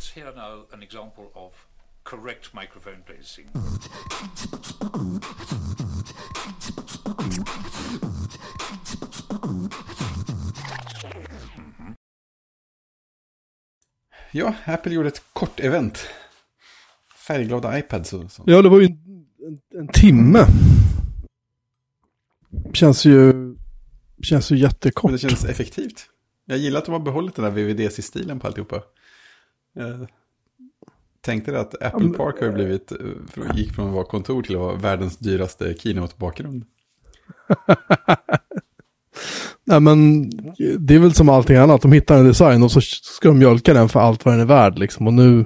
let's hear now an example of correct microphone placing. Ja, Apple gjorde ett kort event. Färgglada iPads och sånt. Ja, det var ju en, en, en timme. Känns ju, känns ju jättekort. Men det känns effektivt. Jag gillar att de har behållit den där VVDC-stilen på alltihopa. Jag tänkte det att Apple Park har blivit, eh, gick från att vara kontor till att vara världens dyraste keynote-bakgrund. Nej men det är väl som allting annat. De hittar en design och så ska de mjölka den för allt vad den är värd liksom. Och nu,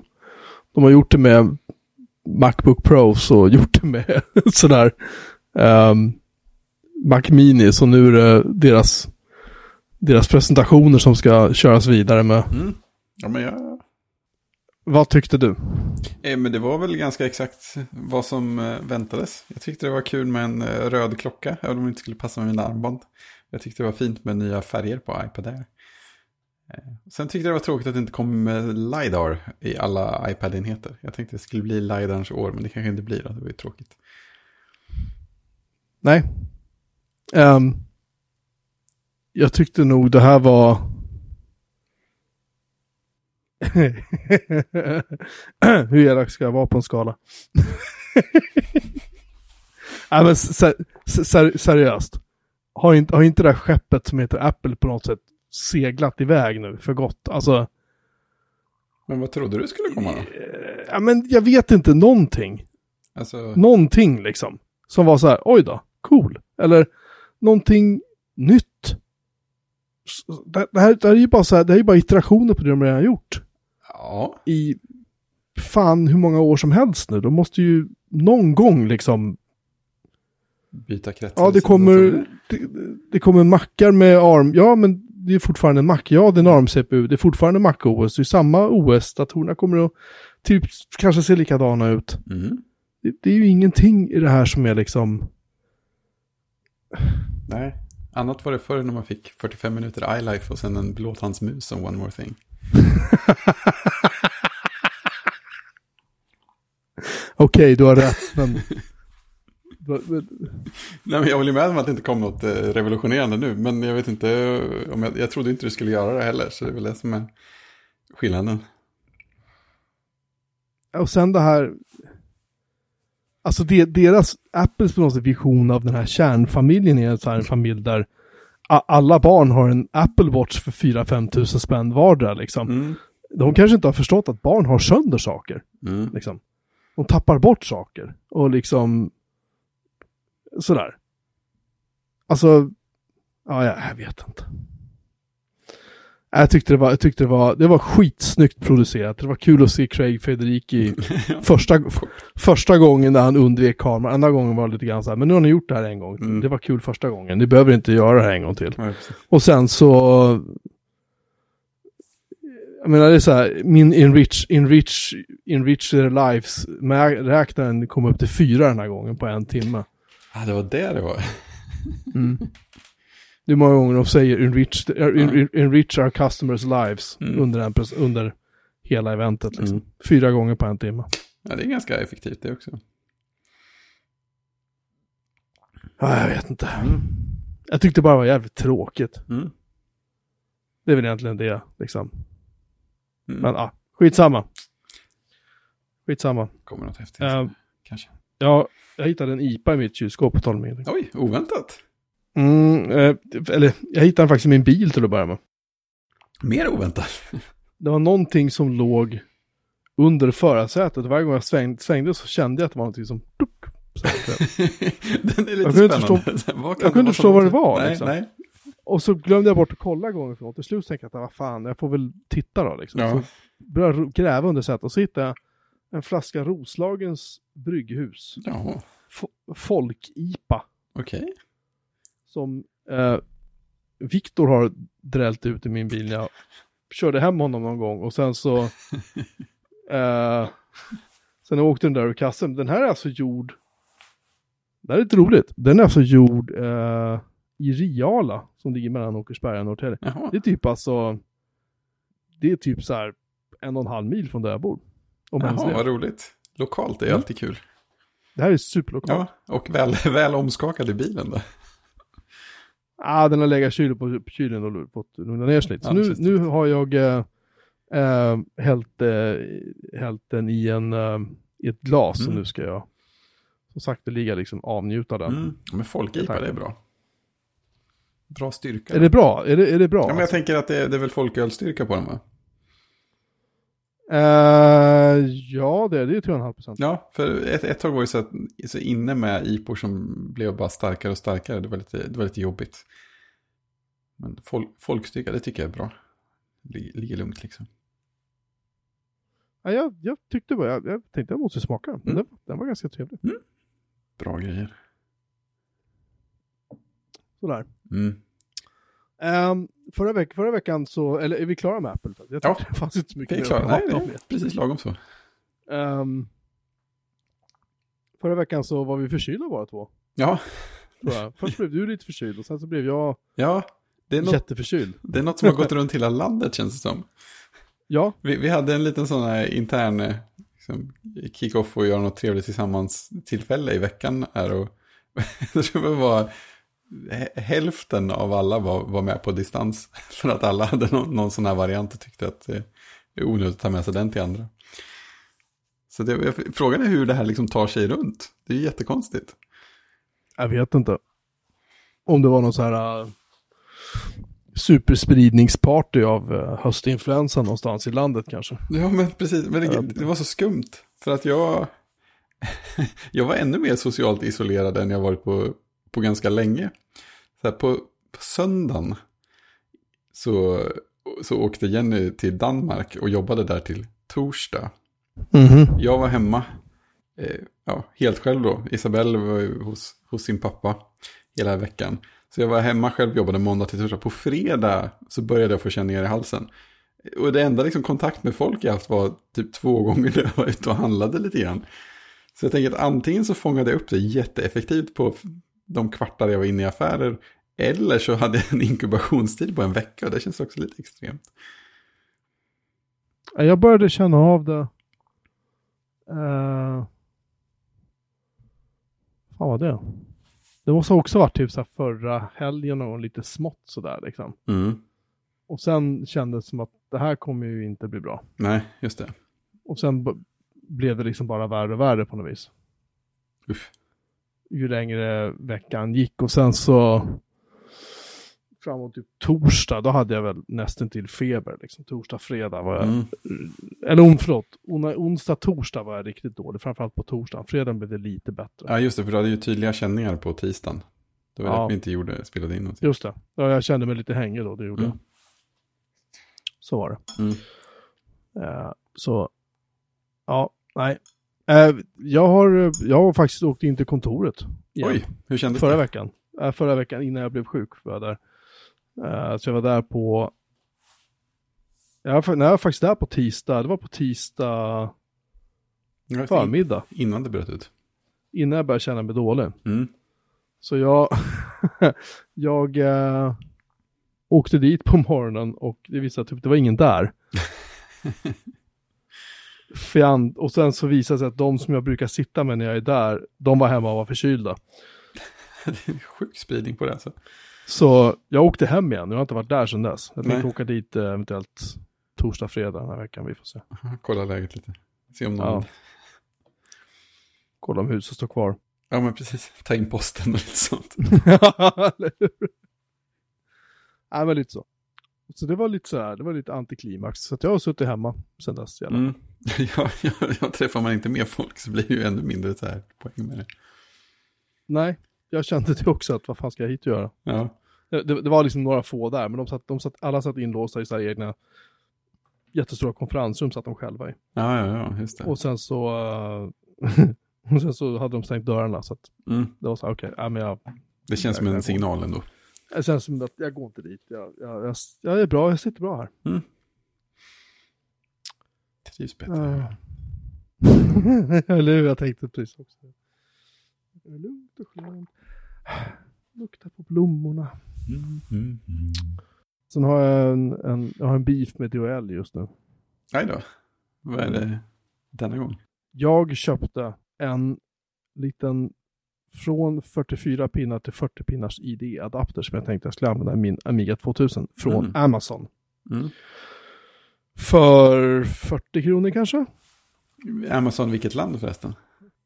de har gjort det med Macbook Pros och gjort det med sådär um, Mac Mini. Så nu är det deras, deras presentationer som ska köras vidare med. Mm. Ja, men jag... Vad tyckte du? Eh, men det var väl ganska exakt vad som eh, väntades. Jag tyckte det var kul med en eh, röd klocka, även om det inte skulle passa med mina armband. Jag tyckte det var fint med nya färger på iPad Air. Eh, Sen tyckte jag det var tråkigt att det inte kom med LiDAR i alla iPad-enheter. Jag tänkte det skulle bli LiDARns år, men det kanske inte blir. Då. Det var ju tråkigt. Nej. Ehm, jag tyckte nog det här var... Hur elak ska jag vara på en skala? Nej men ser, ser, seriöst. Har inte, har inte det här skeppet som heter Apple på något sätt seglat iväg nu för gott? Alltså, Men vad trodde du skulle komma då? ja men jag vet inte någonting. Alltså, någonting liksom. Som var så här, oj då, cool. Eller någonting nytt. Det, här, det här är ju bara så här, det här är bara iterationer på det de redan har gjort. Ja. I fan hur många år som helst nu. De måste ju någon gång liksom, Byta kretsar. ja det kommer, det, det kommer mackar med ARM, ja men det är fortfarande en Mac, ja det är en ARM-CPU, det är fortfarande Mac OS, det är samma OS, datorerna kommer att typ kanske se likadana ut. Mm. Det, det är ju ingenting i det här som är liksom, Nej. Annat var det förr när man fick 45 minuter iLife och sen en blåtandsmus som One More Thing. Okej, du har rätt, men... Nej, men jag håller med om att det inte kom något eh, revolutionerande nu, men jag vet inte eh, om jag, jag trodde inte du skulle göra det heller, så det är väl det som är skillnaden. Och sen det här... Alltså det, deras, Apples på något sätt vision av den här kärnfamiljen är så här en familj där alla barn har en Apple Watch för 4-5 tusen spänn vardera liksom. Mm. De kanske inte har förstått att barn har sönder saker. Mm. Liksom. De tappar bort saker. Och liksom... Sådär. Alltså... Ja, jag, jag vet inte. Jag tyckte det var, jag tyckte det var, det var skitsnyggt producerat. Det var kul att se Craig Federici första, första gången när han undvek kameran. Andra gången var det lite grann så här, men nu har ni gjort det här en gång. Mm. Det var kul första gången. Ni behöver inte göra det här en gång till. Ja, precis. Och sen så... Jag menar det är så här, min enrich, enrich, enrich their lives, mä- räknaren kom upp till fyra den här gången på en timme. ah, det var det det var. Det är många gånger de säger enrich, en, enrich our customers lives Mm. under, en, pres- under hela eventet. Liksom. Mm. Fyra gånger på en timme. Ja, det är ganska effektivt det också. Ja, jag vet inte. Jag tyckte bara det var jävligt tråkigt. Mm. Det är väl egentligen det, liksom. Mm. Men ja, skitsamma. Skitsamma. Kommer något häftigt. Eh, Kanske. Ja, jag hittade en IPA i mitt kylskåp på 12 meter. Oj, oväntat. Mm, eh, eller jag hittade den faktiskt i min bil till att börja med. Mer oväntat. Det var någonting som låg under förarsätet. Varje gång jag svängde, svängde så kände jag att det var någonting som... Här. Den är lite Jag kunde inte spännande. förstå- Vad kan jag kunde inte förstå vad det var, Nej, liksom. nej. och så glömde jag bort att kolla gånger för något. Till slut tänkte jag att vad fan, jag får väl titta då liksom. Ja. Så började jag gräva under sätet och så hittade jag en flaska Roslagens brygghus. Ja, F- Folk-IPA. okej. Som eh, Viktor har drällt ut i min bil. Jag körde hem honom någon gång och sen så... eh, sen åkte den där ur kassen. Den här är alltså gjord... Det här är lite roligt. Den är alltså gjord eh, i Riala som ligger mellan Åkersberga och Norrtälje. Det är typ alltså... Det är typ så här en och en halv mil från där jag bor. Om Jaha, vad roligt. Lokalt är Mm. alltid kul. Det här är superlokalt. Ja, och väl, väl omskakad i bilen då. Ah, den har legat i kylen på, kylen och fått lugna ner sig lite. Så Ja, nu, nu har jag äh, äh, hällt, äh, hällt den i, en, äh, i ett glas och Mm. nu ska jag som sagt ligga liksom avnjuta den. Mm. Men folkipa, det är bra. Bra styrka. Är det bra? Är det, är det bra? Ja, men jag alltså? tänker att det är, det är väl folkölstyrka på den va? Eh, ja, det är det är 3,5 procent. Ja, för ett, ett tag var ju så, att, så inne med IPOR som blev bara starkare och starkare. Det var lite, det var lite jobbigt. Men folk, folkstyrka, det tycker jag är bra. Lig- Ligger lugnt liksom. Ja, jag, jag tyckte bara, jag, jag tänkte jag måste smaka den. Mm. den, den var ganska trevlig. Bra grejer. Sådär. Mm. Um, förra, veck, förra veckan så, eller är vi klara med Apple? Jag Ja. det fanns inte så mycket Det är att nej, är precis lagom så. Ehm, förra veckan så var vi förkylda bara två. Ja. Först blev du lite förkyld och sen så blev jag ja det, är något, jätteförkyld. det är något som har gått runt hela landet känns det som. Ja, Vi, vi hade en liten sån här intern eh, liksom, kick-off och göra något trevligt tillsammans tillfälle i veckan. Här och det var hälften av alla var, var med på distans. För att alla hade någon, någon sån här variant och tyckte att det är onödigt att ta med sig den till andra. Så det, jag- frågan är hur det här liksom tar sig runt. Det är ju jättekonstigt. jag vet inte. Om det var någon så här uh, superspridningsparty av uh, höstinfluensa någonstans i landet kanske. Ja, men precis. Men det, det var så skumt. För att jag, jag var ännu mer socialt isolerad än jag varit på, på ganska länge. Så här, på, på söndagen så, så åkte Jenny till Danmark och jobbade där till torsdag. Mhm. Jag var hemma, eh, ja, helt själv då. Isabelle var hos, hos sin pappa hela veckan. Så jag var hemma själv, jobbade måndag till torsdag. På fredag så började jag få känningar i halsen. Och det enda liksom kontakt med folk jag haft var typ två gånger när jag var ute och handlade lite grann. Så jag tänker att antingen så fångade jag upp det jätteeffektivt på de kvartar jag var inne i affärer. Eller så hade jag en inkubationstid på en vecka och det känns också lite extremt. Ja, Jag började känna av det. Uh, fan var det? Det måste också varit typ så här förra helgen och lite smått sådär liksom. Mm. Och sen kändes det som att det här kommer ju inte bli bra. Nej, just det. Och sen blev det liksom bara värre och värre på något vis. Uff. Ju längre veckan gick och sen så framåt typ torsdag, då hade jag väl nästan till feber liksom. Torsdag, fredag var jag, Mm. eller on, förlåt, on, onsdag, torsdag var jag riktigt dålig. Framförallt på torsdagen. Fredagen blev det lite bättre. Ja, just det, för du hade ju tydliga känningar på tisdagen. Det var Ja. därför vi inte gjorde, spelade in någonting. Just det. Ja, jag kände mig lite hängig då, det gjorde Mm. jag. Så var det. Mm. Eh, så, ja, nej. Eh, jag, har, jag har faktiskt åkt in till kontoret. igen. Oj, hur kändes Förra det? veckan. Eh, förra veckan innan jag blev sjuk var jag där. Eh, så jag var där på... Jag var, nej, jag var faktiskt där på tisdag. Det var på tisdag förmiddag. Innan det bröt ut. Innan jag började känna mig dålig. Mm. Så jag, jag eh, åkte dit på morgonen och det visade att det var ingen där. An- och sen så visade det sig att de som jag brukar sitta med när jag är där, de var hemma och var förkylda. Det är sjuk spridning på det alltså. Så jag åkte hem igen, jag har inte varit där sedan dess. Jag tänkte Nej. åka dit eh, eventuellt torsdag, fredag den här veckan, vi får se. Kolla läget lite. Se om någon... Ja. Ja. Kolla om huset står kvar. men precis. Ta in posten och lite sånt. Eller hur? Nej, men lite så. Så det var lite så här, det var lite antiklimax. Så jag har suttit hemma sedan dess. Mm. Ja, ja, ja, träffar man inte mer folk så blir det ju ännu mindre så här poäng med det. Nej, jag kände det också att vad fan ska jag hit och göra? Ja, Det, det, det var liksom några få där, men de satt, de satt, alla satt inlåsta i sina egna jättestora konferensrum satt de själva i. ja, ja, ja just det. Och sen så, eh, och sen så hade de stängt dörrarna så att Mm. det var så här, okej, ja, men jag, Det känns som en signal ändå. Det känns som att jag går inte dit. Jag, jag, jag, jag är bra, jag sitter bra här. Trivs bättre. Ja. Eller hur, jag tänkte precis också. Det är lugnt och skönt. Lukta på blommorna. Mm, mm, mm. Sen har jag en, en, jag har en beef med DHL just nu. Nej då. Vad är det denna gång? Jag köpte en liten från 44 pinnar till 40 pinnars ID-adapter som jag tänkte jag skulle använda i min Amiga 2000 från Mm. Amazon. Mm. För 40 kronor kanske? Amazon, vilket land förresten?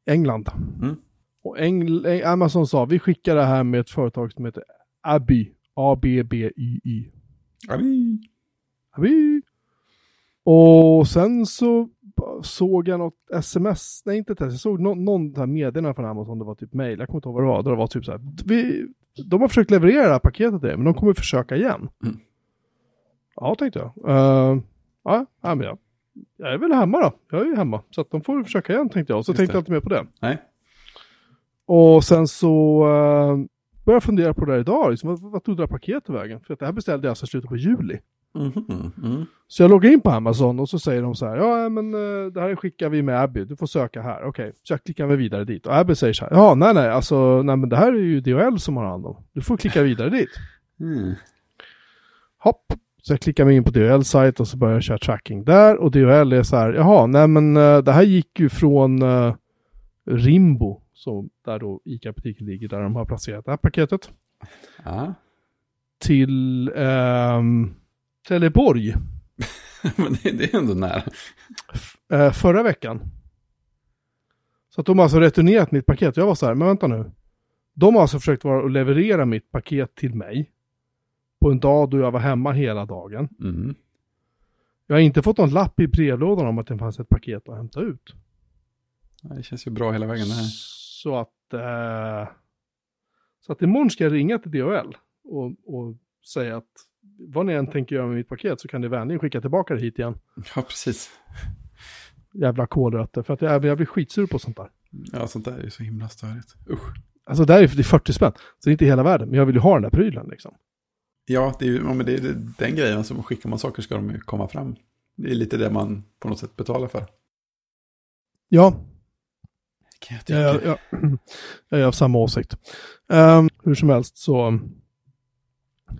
England. Mm. Och Engl- eh, Amazon sa vi skickar det här med ett företag som heter Abby. A-B-B-Y-Y. Abi. Abby. Och sen så såg jag något sms, nej inte ett sms, jag såg nå- någon där meddelande från Amazon, det var typ mail, jag kommer inte ihåg vad det var, det var typ så här, vi, de har försökt leverera det här paketet till dig, men de kommer försöka igen. Mm. Ja, tänkte jag. Uh, ja, ja, men jag, jag är väl hemma då, jag är ju hemma, så att de får försöka igen tänkte jag, så Just tänkte det. jag inte mer på det. Nej. Och sen så uh, började jag fundera på det här idag, liksom, vad, vad tog det här paketet vägen? För att det här beställde jag alltså i slutet på juli. Mm. Så jag loggar in på Amazon och så säger de så här, ja men eh, det här skickar vi med Abby, du får söka här. Okej, så jag klickar mig vidare dit. Och Abby säger så här, ja nej nej, alltså nej men det här är ju DHL som har hand om. Du får klicka vidare dit. Mm. Hopp. Så jag klickar mig in på DHL-sajt och så börjar jag köra tracking där. Och DHL är så här, jaha, nej men eh, det här gick ju från eh, Rimbo, så där då ICA-butiken ligger, där de har placerat det här paketet, Ja. till ehm, Trelleborg. Men det, det är ändå nära. eh, förra veckan. Så att de har alltså returnerat mitt paket. Jag var så här, men vänta nu. De har alltså försökt vara och leverera mitt paket till mig. På en dag då jag var hemma hela dagen. Mm. Jag har inte fått någon lapp i brevlådan om att det fanns ett paket att hämta ut. Det känns ju bra hela vägen det här. Så att... Eh, så att imorgon ska jag ringa till DHL och, och säga att vad ni än tänker göra med mitt paket så kan ni vänligen skicka tillbaka det hit igen. Ja, precis. Jävla kålrötter. För att jag, jag blir skitsur på sånt där. Ja, sånt där är ju så himla störigt. Usch. Alltså där är det är 40 spänn. Så det är inte hela världen. Men jag vill ju ha den där prylen liksom. Ja, det är ju ja, men det är den grejen. Alltså, skickar man saker ska de ju komma fram. Det är lite det man på något sätt betalar för. Ja, Kan jag tycka. jag, jag, jag är av samma åsikt. Ehm, hur som helst så...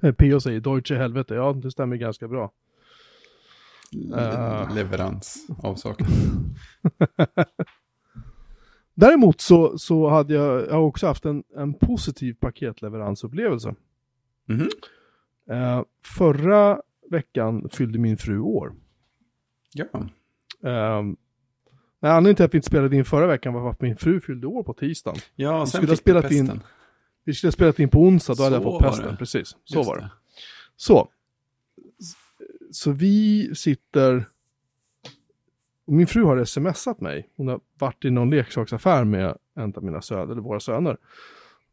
eh, P.O. säger Deutsche helvete. Ja, det stämmer ganska bra. Le- Ah. Leverans av saker. Däremot så, så hade jag, jag har också haft en, en positiv paketleveransupplevelse. Mhm. Eh, förra veckan fyllde min fru år. Ja. Um, nej, anledningen till att vi inte spelade in förra veckan var för att min fru fyllde år på tisdagen. Ja, sen skulle ha fick du spelat in-. Vi skulle ha spelat in på onsdag, då hade jag Så fått pesten. det. Precis, så Just var det. Så. Så vi sitter... Min fru har smsat mig. Hon har varit i någon leksaksaffär med en av mina söner, eller våra söner.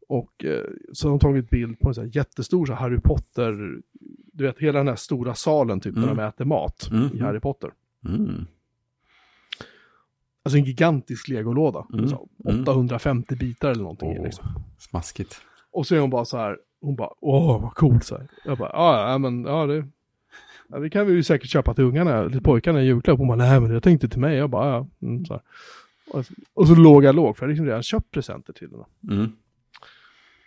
Och eh, så har hon tagit bild på en sån här jättestor så Harry Potter, du vet hela den här stora salen typ Mm. där de äter mat Mm, i. Harry Potter. Mm. Alltså en gigantisk legolåda. Mm, Så, mm. 850 bitar eller någonting. Åh, Liksom. Smaskigt. Och så är hon bara så här, hon bara, åh vad coolt så här. Jag bara, ja, ja men, ja det, ja, det kan vi ju säkert köpa till ungarna, till pojkarna i julklapp. Hon bara, nej men jag tänkte till mig. Jag bara, ja, mm, så. Och, och så låg jag låg, för jag hade liksom redan köpt presenter till henne. Mm.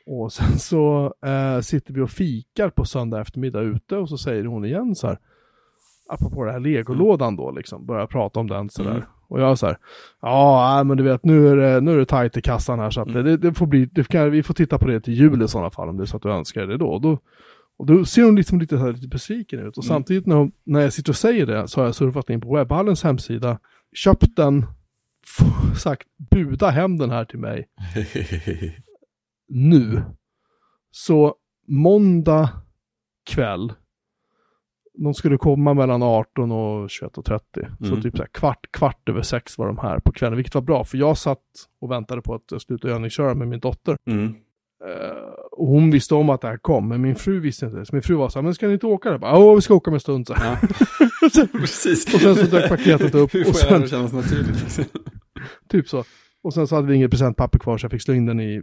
Och sen så eh, sitter vi och fikar på söndag eftermiddag ute och så säger hon igen så här, apropå den här legolådan då liksom, börjar prata om den sådär. Mm. Och jag så här, ja men du vet nu är det, nu är det tajt i kassan här så att Mm. det, det får bli, det kan, vi får titta på det till jul i sådana fall om det är så att du önskar det då. Och då, och då ser hon liksom lite, så här, lite besviken ut. Och Mm. samtidigt när, hon, när jag sitter och säger det så har jag surfat in på webbhallens hemsida, köpt den, sagt buda hem den här till mig nu. Så måndag kväll, de skulle komma mellan 18 och 21.30. Så Mm. typ så kvart, kvart över sex var de här på kvällen, vilket var bra. För jag satt och väntade på att sluta övningsköra med min dotter. Mm. Eh, och hon visste om att det här kom, men min fru visste inte det. Så min fru var så här, men ska ni inte åka? Jag ja, vi ska åka om en stund. Så. Ja. Precis. Och sen så dök paketet upp, Hur och får jag det kännas naturligt? liksom? Typ så. Och sen så hade vi inget presentpapper kvar så jag fick slå in den i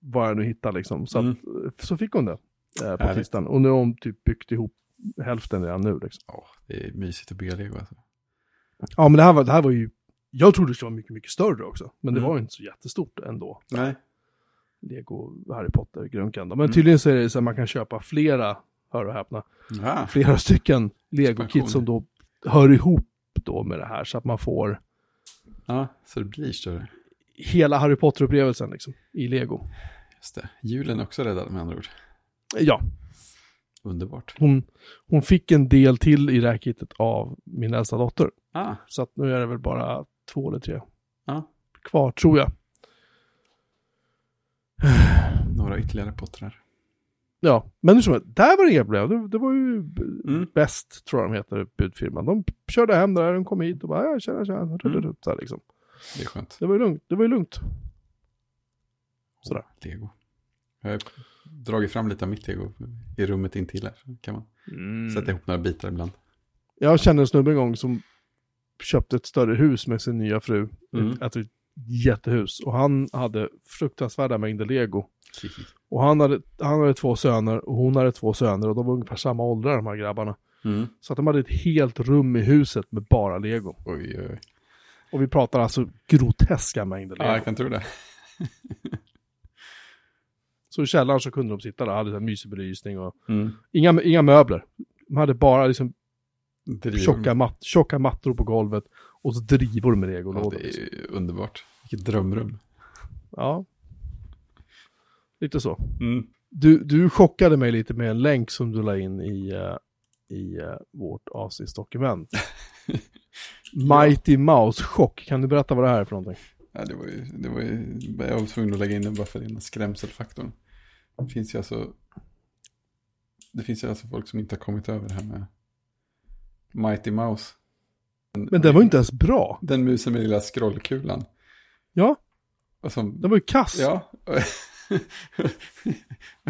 vad jag nu hittade liksom. Så, Mm. att, så fick hon det eh, på tisdagen. Och nu har hon typ byggt ihop hälften redan nu liksom. Åh, det är mysigt att bygga lego alltså. Ja men det här var, det här var ju, jag trodde det skulle vara mycket, mycket större också. Men det Mm. var ju inte så jättestort ändå. Nej. Lego, Harry Potter, grunkan. då. Men Mm. tydligen så är det så att man kan köpa flera, hör och häpna, Ja. flera stycken. Lego-kit som då hör ihop då med det här så att man får Ja, så det blir större. hela Harry Potter-upplevelsen liksom, i lego. Just det. Julen är också räddad med andra ord. Ja, Underbart. hon, hon fick en del till i det här kittet av min äldsta dotter. Ah, Så att nu är det väl bara två eller tre ja. kvar, tror jag. Några ytterligare pottrar. Ja, men som där var det inga problem. Det, det var ju Mm. bäst, tror jag de heter, budfirman. De körde hem där, de kom hit och bara, ja, tjena, tjena, mm. så här, liksom. Det är skönt. Det var ju lugnt, det var ju lugnt. Sådär. Lego. Jag dragit fram lite av mitt lego i rummet intill här. Så kan man sätta ihop några bitar ibland. Jag kände en snubbe en gång som köpte ett större hus med sin nya fru. Mm. Ett, ett jättehus. Och han hade fruktansvärda mängder lego. Och han hade, han hade två söner och hon hade två söner och de var ungefär samma åldrar de här grabbarna. Mm. Så att de hade ett helt rum i huset med bara lego. Oj, oj, oj. Och vi pratar alltså groteska mängder lego. Ja, jag kan tro det. Så i källaren så kunde de sitta där, hade så här mysig belysning och Mm. inga, inga möbler. De hade bara liksom tjocka, mat, tjocka mattor på golvet och så drivor med Ja, legolådor. det är liksom. underbart. Vilket drömrum. Ja. Lite så. Mm. Du, du chockade mig lite med en länk som du la in i, eh, i eh, vårt avsnittsdokument. Mighty Mouse-chock. Kan du berätta vad det här är för någonting? Ja, det var ju, det var ju, jag var tvungen att lägga in den bara för den skrämselfaktorn. Det finns ju alltså, det finns ju alltså folk som inte har kommit över det här med Mighty Mouse. Men den var ju inte ens bra. Den musen med lilla scrollkulan. Ja, som, den var ju kass. ja.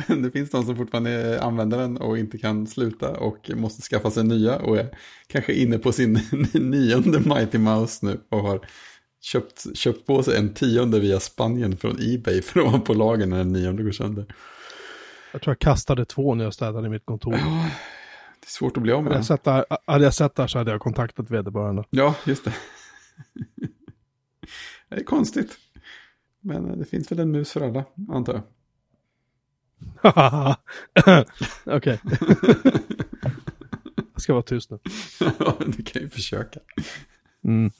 Men det finns de som fortfarande använder den och inte kan sluta och måste skaffa sig nya och är kanske inne på sin nionde Mighty Mouse nu och har köpt, köpt på sig en tionde via Spanien från Ebay för att vara på lager när den nionde går sönder. Jag tror jag kastade två när jag städade i mitt kontor. Det är svårt att bli av med Hade jag, hade jag sett det här så hade jag kontaktat vederbörande. Ja, just det. Det är konstigt. Men eh, det finns väl en mus för alla, antar jag. Okej. jag ska vara tyst nu. Ja, du kan ju försöka. Mm.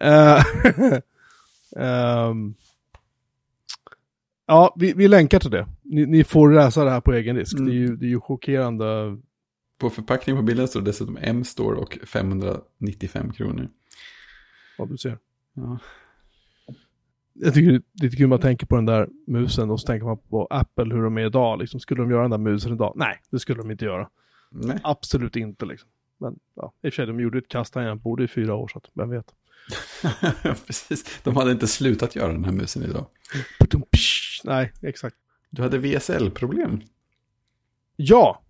Ehm, ja, vi, vi länkar till det. Ni, ni får läsa det här på egen risk. Mm. Det, är ju, det är ju chockerande. På förpackningen på bilden står det dessutom M-store och 595 kronor. vad du ser. Ja. Jag tycker det är kul man tänker på den där musen och så tänker man på Apple, hur de är idag. Liksom, skulle de göra den där musen idag? Nej, det skulle de inte göra. Nej. Absolut inte liksom. Men ja, i och för sig, de gjorde ett kast tangentbord i fyra år, så att vem vet. Precis. De hade inte slutat göra den här musen idag. Nej, exakt. Du hade VSL-problem. Ja,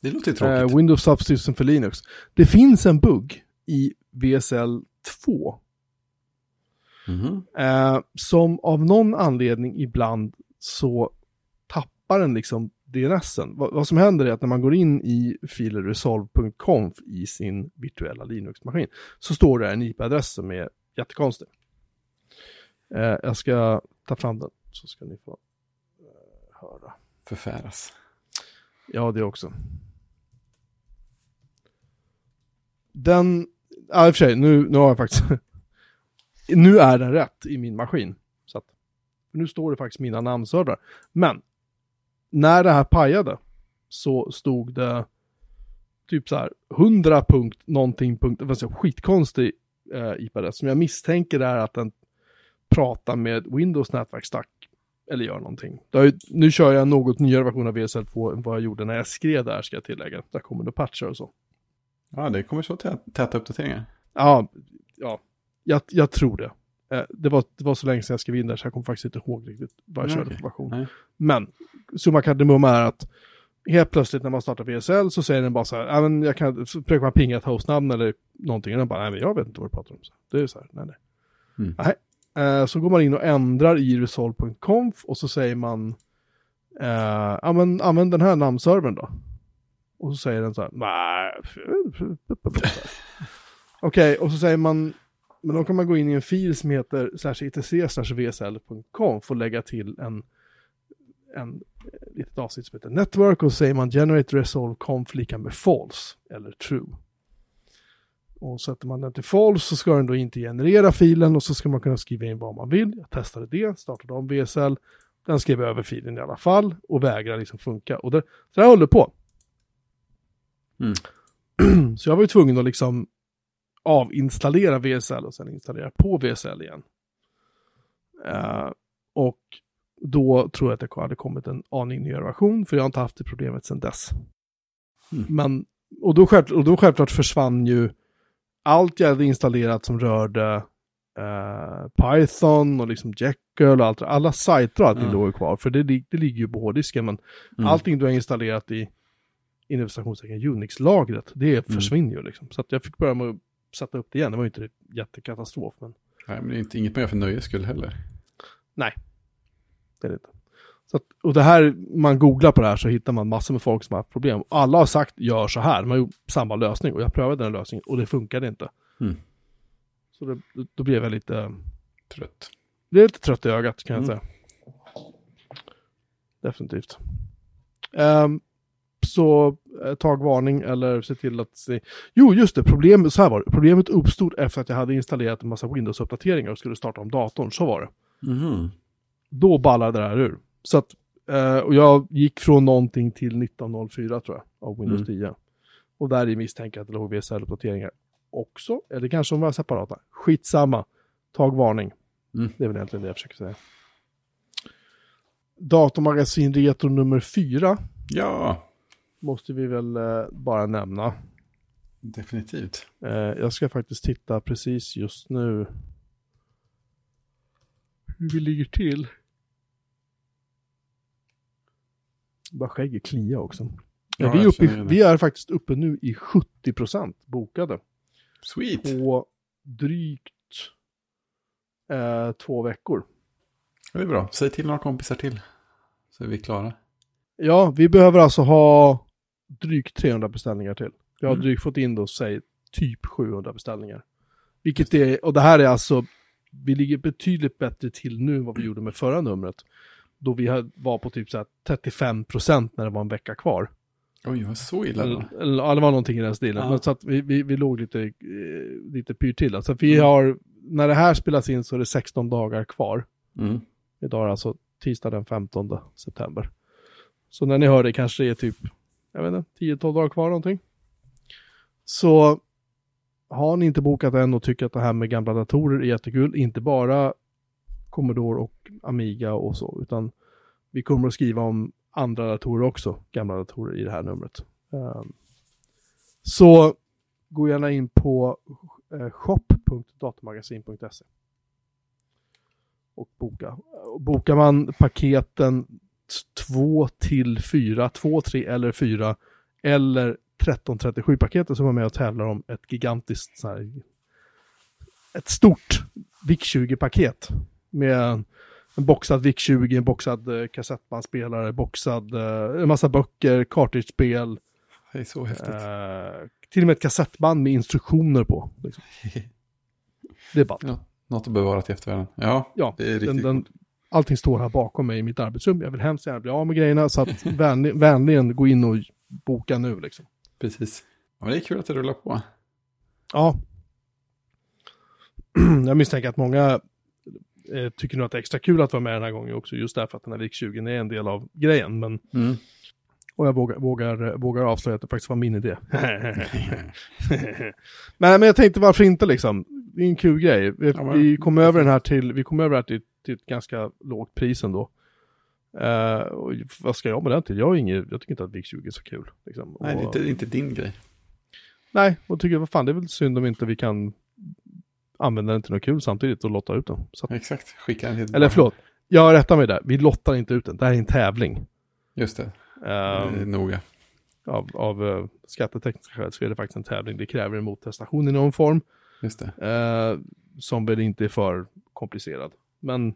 Det låter tråkigt. eh, Windows Subsystem för Linux. Det finns en bugg i VSL 2 Mhm. Eh, som av någon anledning ibland så tappar den liksom DNSen. Vad, vad som händer är att när man går in i filer resolve.conf i sin virtuella Linux-maskin så står det en IP-adress som är jättekonstig. Eh, jag ska ta fram den så ska ni få eh, höra. Förfäras. Ja, det också. Den, ja i och för sig, nu, nu har jag faktiskt, nu är den rätt i min maskin. Så att, nu står det faktiskt mina namnservrar. Men, när det här pajade så stod det typ så här 100 punkt någonting punkt, det var så skitkonstig eh, IP-adress som jag misstänker är att den pratar med Windows nätverksstack eller gör någonting. Ju, nu kör jag en något nyare version av VSL2 än vad jag gjorde när jag skrev där ska jag tillägga. Där kommer det patchar och så. Ja, det kommer så tä- täta uppdateringar. Ja, ja jag, jag tror det. Eh, det, var, det var så länge sedan jag skrev in där så jag kommer faktiskt inte ihåg riktigt vad jag Nej, körde okej. för version. Nej. Men summa kardemumma är att helt plötsligt när man startar VSL så säger den bara så här, ja men jag kan, försöker man pinga ett hostnamn eller någonting och den bara, nej men jag vet inte vad du pratar om. Så det är så här, nej nej. Mm. nej. Eh, så går man in och ändrar i resolve.conf och så säger man, eh, ja men använd den här namnservern då. Och så säger den så här, nej. Okej, och så säger man, men då kan man gå in i en fil som heter vsl.conf och lägga till en, en eh, litet avsnitt som heter network och så säger man generate resolve conf lika med false eller true. Och sätter man den till false så ska den då inte generera filen och så ska man kunna skriva in vad man vill. Jag testade det, startade om VSL. Den skrev över filen i alla fall och vägrar liksom funka. Och det, så det här håller på. Mm. så jag var ju tvungen att liksom avinstallera VSL och sen installera på VSL igen. Eh, och då tror jag att det hade kommit en aning nyare version, för jag har inte haft det problemet sedan dess. Mm. Men, och då, själv, och då självklart försvann ju allt jag hade installerat som rörde eh, Python och liksom Jekyll och allt. Alla sajter och allting Ja. låg kvar, för det, det ligger ju på hårddisken, men Mm. allting du har installerat i inom Unix-lagret, det försvinner ju liksom. Så att jag fick börja med att sätta upp det igen. Det var ju inte jättekatastrof, men Nej, men det är inte, inget man gör för nöjes skull heller. det är det inte. Så att, och det här, man googlar på det här så hittar man massor med folk som har haft problem. Alla har sagt gör så här, de har gjort samma lösning och jag prövade den lösningen och det funkade inte. Mm. Så det, då blev jag lite, Trött. blev lite trött i ögat kan jag Mm. säga. Definitivt. Ehm, så tagvarning eller se till att se. Jo, just det, problemet, så här var det. Problemet uppstod efter att jag hade installerat en massa Windows-uppdateringar och skulle starta om datorn. Så var det. Mhm. Då ballade det här ur. Så att, eh, och jag gick från någonting till 1904 tror jag, av Windows Mm. 10. Och där i misstänker jag att det låg VSL-uppdateringar också. Eller kanske de var separata. Skitsamma. Tagvarning. Mm. Det är väl egentligen det jag försöker säga. Datormagasin Retro nummer 4 Ja, måste vi väl eh, bara nämna. definitivt. Eh, jag ska faktiskt titta precis just nu hur vi ligger till. Bara skägget klia också. Ja, vi, är uppe i, vi är faktiskt uppe nu i 70% bokade Sweet. på drygt eh, två veckor. Det är bra. Säg till några kompisar till. Så är vi klara. Ja, vi behöver alltså ha drygt 300 beställningar till. Vi har Mm. drygt fått in då, säg, typ 700 beställningar. Vilket är, och det här är alltså, vi ligger betydligt bättre till nu än vad vi gjorde med förra numret. Då vi var på typ så här 35% när det var en vecka kvar. Oj, vad så illa då? Eller, eller, det var någonting i den stilen. Ja. Men så att vi, vi, vi låg lite, eh, lite pyrt till. Alltså vi Mm. har, när det här spelas in så är det 16 dagar kvar. Mm. Idag är alltså tisdag den 15 september. Så när ni hör det kanske det är typ, jag vet inte, 10-12 dagar kvar någonting. Så har ni inte bokat än och tycker att det här med gamla datorer är jättekul, inte bara Commodore och Amiga och så, utan vi kommer att skriva om andra datorer också, gamla datorer i det här numret. Ehm, så gå gärna in på eh, shop.datamagasin.se och boka. Bokar man paketen 2 till 4, 2, 3 eller 4 eller 1337 paketet som var med och tävlar om ett gigantiskt så här, ett stort VIC-20-paket med en, boxad VIC-20, en boxad eh, kassettbandspelare, boxad, eh, en massa böcker, kartridgespel, Det är så häftigt. eh, till och med ett kassettband med instruktioner på. Liksom. Det är ballt. Ja, något att bevara till eftervärlden. Ja, Ja, det är riktigt den, den. Allting står här bakom mig i mitt arbetsrum. Jag vill hemskt gärna bli av med grejerna så att vänlig, vänligen gå in och boka nu liksom. Precis. Ja, det är kul att det rullar på. Ja. Jag misstänker att många eh, tycker nog att det är extra kul att vara med den här gången också, just därför att den här VIK-20 är en del av grejen. Men, Mm. och jag vågar, vågar, vågar avslöja att det faktiskt var min idé. men, men jag tänkte varför inte liksom? Det är en kul grej. Vi, Ja, vi kom över den här till, vi kom över här till, till ett ganska lågt pris ändå. Uh, och vad ska jag med den till? Jag, inget, jag tycker inte att VIK-20 är så kul. Liksom. Nej, det Och- inte, det är inte din grej. Nej, och tycker vad fan det är väl synd om inte vi kan använda den till något kul samtidigt och lotta ut den. Att, Exakt, skicka den eller förlåt, jag rättar mig där. Vi lottar inte ut den. Det här är en tävling. Just det, det Ehm, är noga. av av uh, skattetekniska skäl så är det faktiskt en tävling. Det kräver en mottestation i någon form. Just det. eh, som väl inte är för komplicerad. Men, Man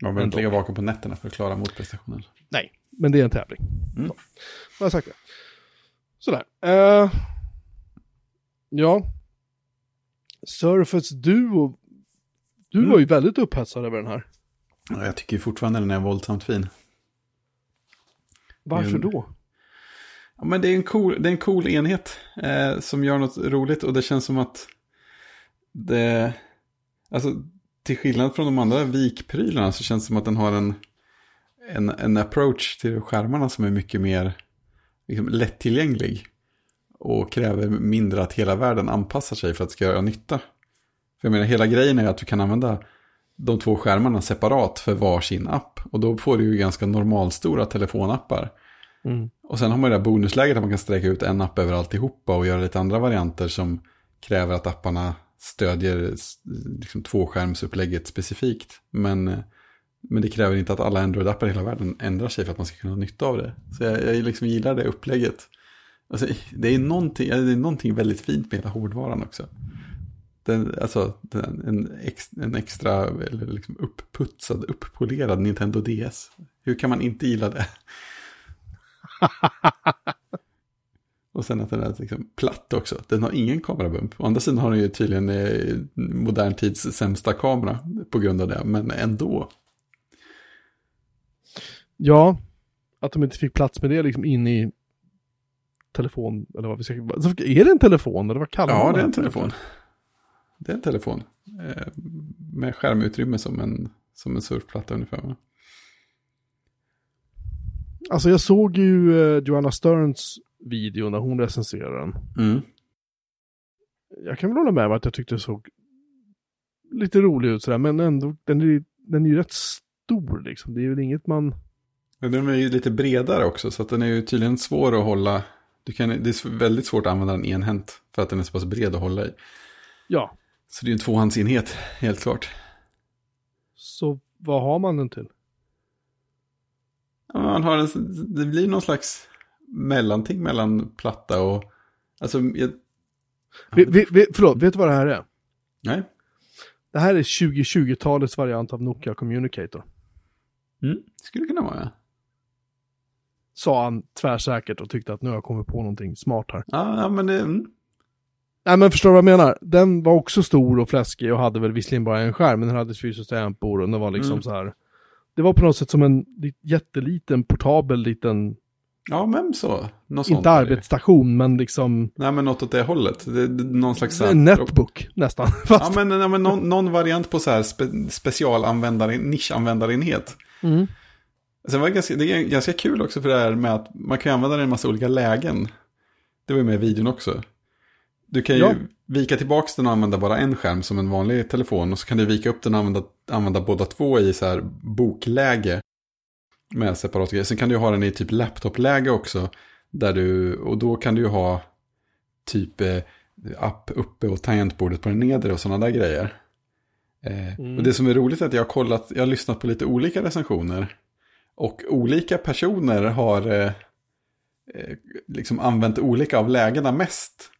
behöver inte ligga vaken på nätterna för att klara motprestationen. nej, men det är en tävling. Mm. Så, jag har sagt det. Sådär. Eh, ja. Surface Duo. Du Mm. var ju väldigt upphetsad över den här. Ja, Jag tycker fortfarande den är våldsamt fin. Varför då? Ja, men det är en cool, det är en cool enhet eh, som gör något roligt och det känns som att det, alltså till skillnad från de andra vikprylarna så känns det som att den har en, en, en approach till skärmarna som är mycket mer liksom, lättillgänglig. Och kräver mindre att hela världen anpassar sig för att det ska göra nytta. För jag menar, hela grejen är att du kan använda de två skärmarna separat för varsin app. Och då får du ju ganska normalstora telefonappar. Mm. Och sen har man det där bonusläget att man kan sträcka ut en app över alltihopa och göra lite andra varianter som kräver att apparna stödjer liksom tvåskärmsupplägget specifikt. Men, eh, men det kräver inte att alla Android-appar i hela världen ändrar sig för att man ska kunna ha nytta av det. Så jag, jag liksom gillar det upplägget. Alltså, det, är någonting, det är någonting väldigt fint med hela hårdvaran också. Den, alltså, den, en, ex, en extra eller liksom uppputsad, upppolerad Nintendo DS. Hur kan man inte gilla det? Och sen att den är liksom platt också. Den har ingen kamerabump. Å andra sidan har den ju tydligen eh, modern tids sämsta kamera på grund av det. Men ändå. Ja, att de inte fick plats med det liksom in i telefon, eller vad vi ska alltså, Är det en telefon, eller vad kallar Ja, man det är en telefon. Det är en telefon. Eh, med skärmutrymme som en, som en surfplatta ungefär. Alltså jag såg ju eh, Joanna Sterns video när hon recenserade den. Mm. Jag kan väl hålla med om att jag tyckte det såg lite rolig ut sådär, men ändå, den är, den är ju rätt stor liksom. Det är väl inget man... Men den är ju lite bredare också, så att den är ju tydligen svår att hålla. Du kan, det är väldigt svårt att använda den enhänt, för att den är så pass bred att hålla i. Ja, Så det är ju en tvåhandsenhet, helt klart. så vad har man den till? Ja, man har en, det blir någon slags mellanting mellan platta och... Alltså, jag, Vi, vi, vi, förlåt, vet du vad det här är? nej. Det här är 2020-talets variant av Nokia Communicator. Mm, skulle kunna vara, ja. Sa han tvärsäkert och tyckte att nu har jag kommit på någonting smart här. Ja, ja men det... Mm. Nej men förstår du vad jag menar? Den var också stor och fläskig och hade väl visserligen bara en skärm, men den hade fyra tangentbord och den var liksom Mm. så här. Det var på något sätt som en li- jätteliten, portabel liten, Ja, men så. Något inte arbetsstation, men liksom Nej, men något åt det hållet. Det, det, någon slags... en netbook nästan. Ja, Fast, men, ja, men någon, någon variant på så här spe, specialanvändare, nischanvändarenhet. mm. Sen var det, ganska, det är ganska kul också för det här med att man kan använda den i en massa olika lägen. Det var ju med i videon också. Du kan ju Ja. vika tillbaka den och använda bara en skärm som en vanlig telefon. Och så kan du vika upp den och använda, använda båda två i så här bokläge. Med separat grejer. Sen kan du ha den i typ laptopläge också. Där du, och då kan du ju ha typ eh, app uppe och tangentbordet på den nedre och sådana där grejer. Eh, Mm. Och det som är roligt är att jag har kollat, jag har lyssnat på lite olika recensioner. Och olika personer har eh, eh, liksom använt olika av lägena mest.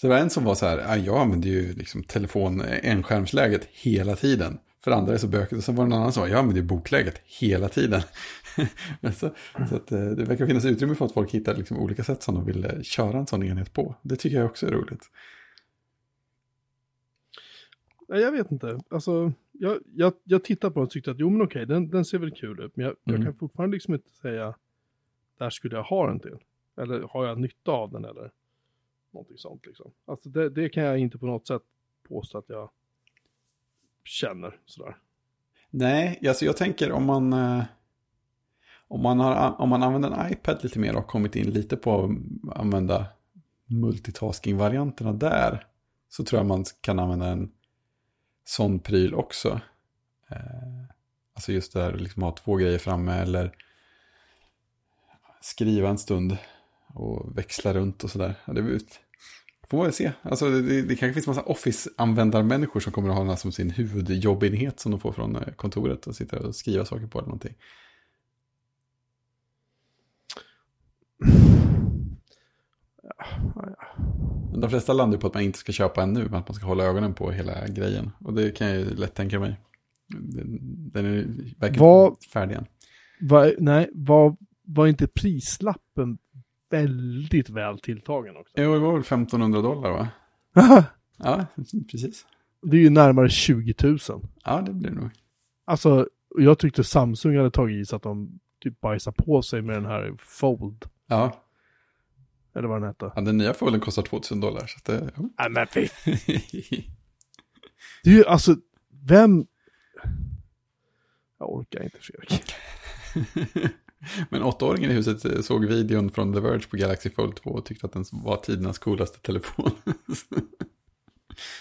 Så det var en som var så här, "Ah, jag använder ju liksom telefon, enskärmsläget hela tiden. För andra är så bökigt. Och sen var det en annan som var, jag använder ju bokläget hela tiden. Så så att, eh, det verkar finnas utrymme för att folk hittar liksom olika sätt som de vill eh, köra en sån enhet på. Det tycker jag också är roligt. Nej, jag vet inte. Alltså, jag, jag, jag tittar på den och tyckte att jo men okej, den, den ser väl kul ut. Men jag, jag Mm. kan fortfarande liksom inte säga, där skulle jag ha den till. Eller har jag nytta av den eller någonting sånt liksom. Alltså det, det kan jag inte på något sätt påstå att jag känner sådär. Nej, alltså jag tänker om man, eh, om man, har, om man använder en iPad lite mer och har kommit in lite på att använda multitasking-varianterna där. Så tror jag man kan använda en sån pryl också. Eh, alltså just det här liksom ha två grejer framme eller skriva en stund och växla runt och sådär. Ja, det. Får man väl se. Alltså det, det, det kanske finns massa Office-användarmänniskor som kommer att ha den här som sin huvudjobbenhet som de får från eh, kontoret och sitta och skriva saker på eller någonting. De flesta landar på att man inte ska köpa en nu, men att man ska hålla ögonen på hela grejen. Och det kan jag ju lätt tänka mig. Den, är, verkar Vad- färdig än. Va, nej, var, var inte prislappen väldigt väl tilltagen också? Jo, det var väl 1500 dollar va? Ja, precis. det är ju närmare 20 000. Ja, det blir det nog. Alltså, jag tyckte Samsung hade tagit i så att de typ bajsar på sig med den här Fold. Ja, Eller vad den hette. ja den nya folden kostar 2000 dollar. Så att det, ja. Men fy Det är ju alltså, vem... Jag orkar inte Fredrik. Men åttaåringen i huset eh, såg videon från The Verge på Galaxy Fold 2 och tyckte att den var tidernas coolaste telefon.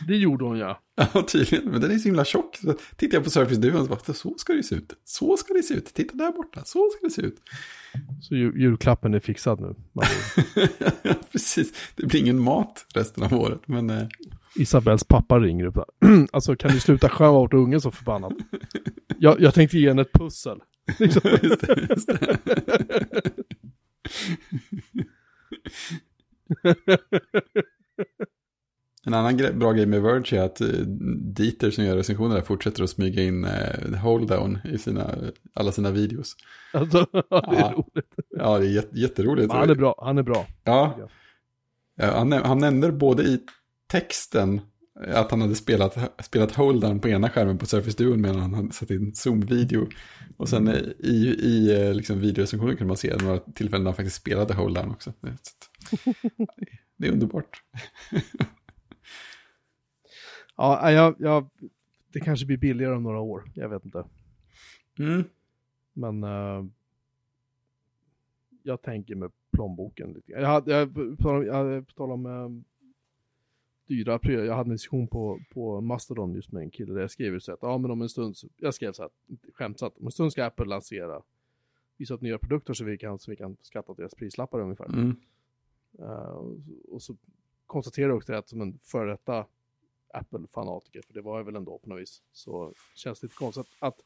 Det gjorde hon ja. ja, tydligen. Men den är så himla tjock. Så tittar jag på Surface Duo och bara, så ska det se ut. Så ska det se ut. Titta där borta, så ska det se ut. Så jul julklappen är fixad nu. ja, precis. Det blir ingen mat resten av året. Men, eh... Isabels pappa ringer upp. alltså kan du sluta skämma bort ungen så förbannat. Jag, jag tänkte ge henne ett pussel. Just det, just det. En annan grej, bra grej med Verge är att uh, Dieter som gör recensioner där fortsätter att smyga in uh, hold down i sina, alla sina videos. Alltså, ja, det är ja. roligt. Ja, det är jätt, jätteroligt. han är bra, han är bra. Ja. ja han, han nämner både i texten att han hade spelat, spelat hold down på ena skärmen på Surface Duo medan han hade satt in Zoom-video. Och sen i, i eh, liksom videorecensionen kunde man se några tillfällen när han faktiskt spelade hold down också. Det är underbart. Ja, jag, jag, det kanske blir billigare om några år. Jag vet inte. Mm. Men uh, jag tänker med plånboken lite. Jag hade, jag, på tal om, uh, dyra prylar. Jag hade en diskussion på, på Mastodon just med en kille där jag skrev så att ja, men om en stund, jag skrev så här, skämtsamt, om en stund ska Apple lansera, visa upp nya produkter så vi kan, så vi kan skatta deras prislappar ungefär. Mm. Uh, och så konstaterar jag också att som en före detta Apple-fanatiker, för det var jag väl ändå på något vis, så känns det lite konstigt att, att,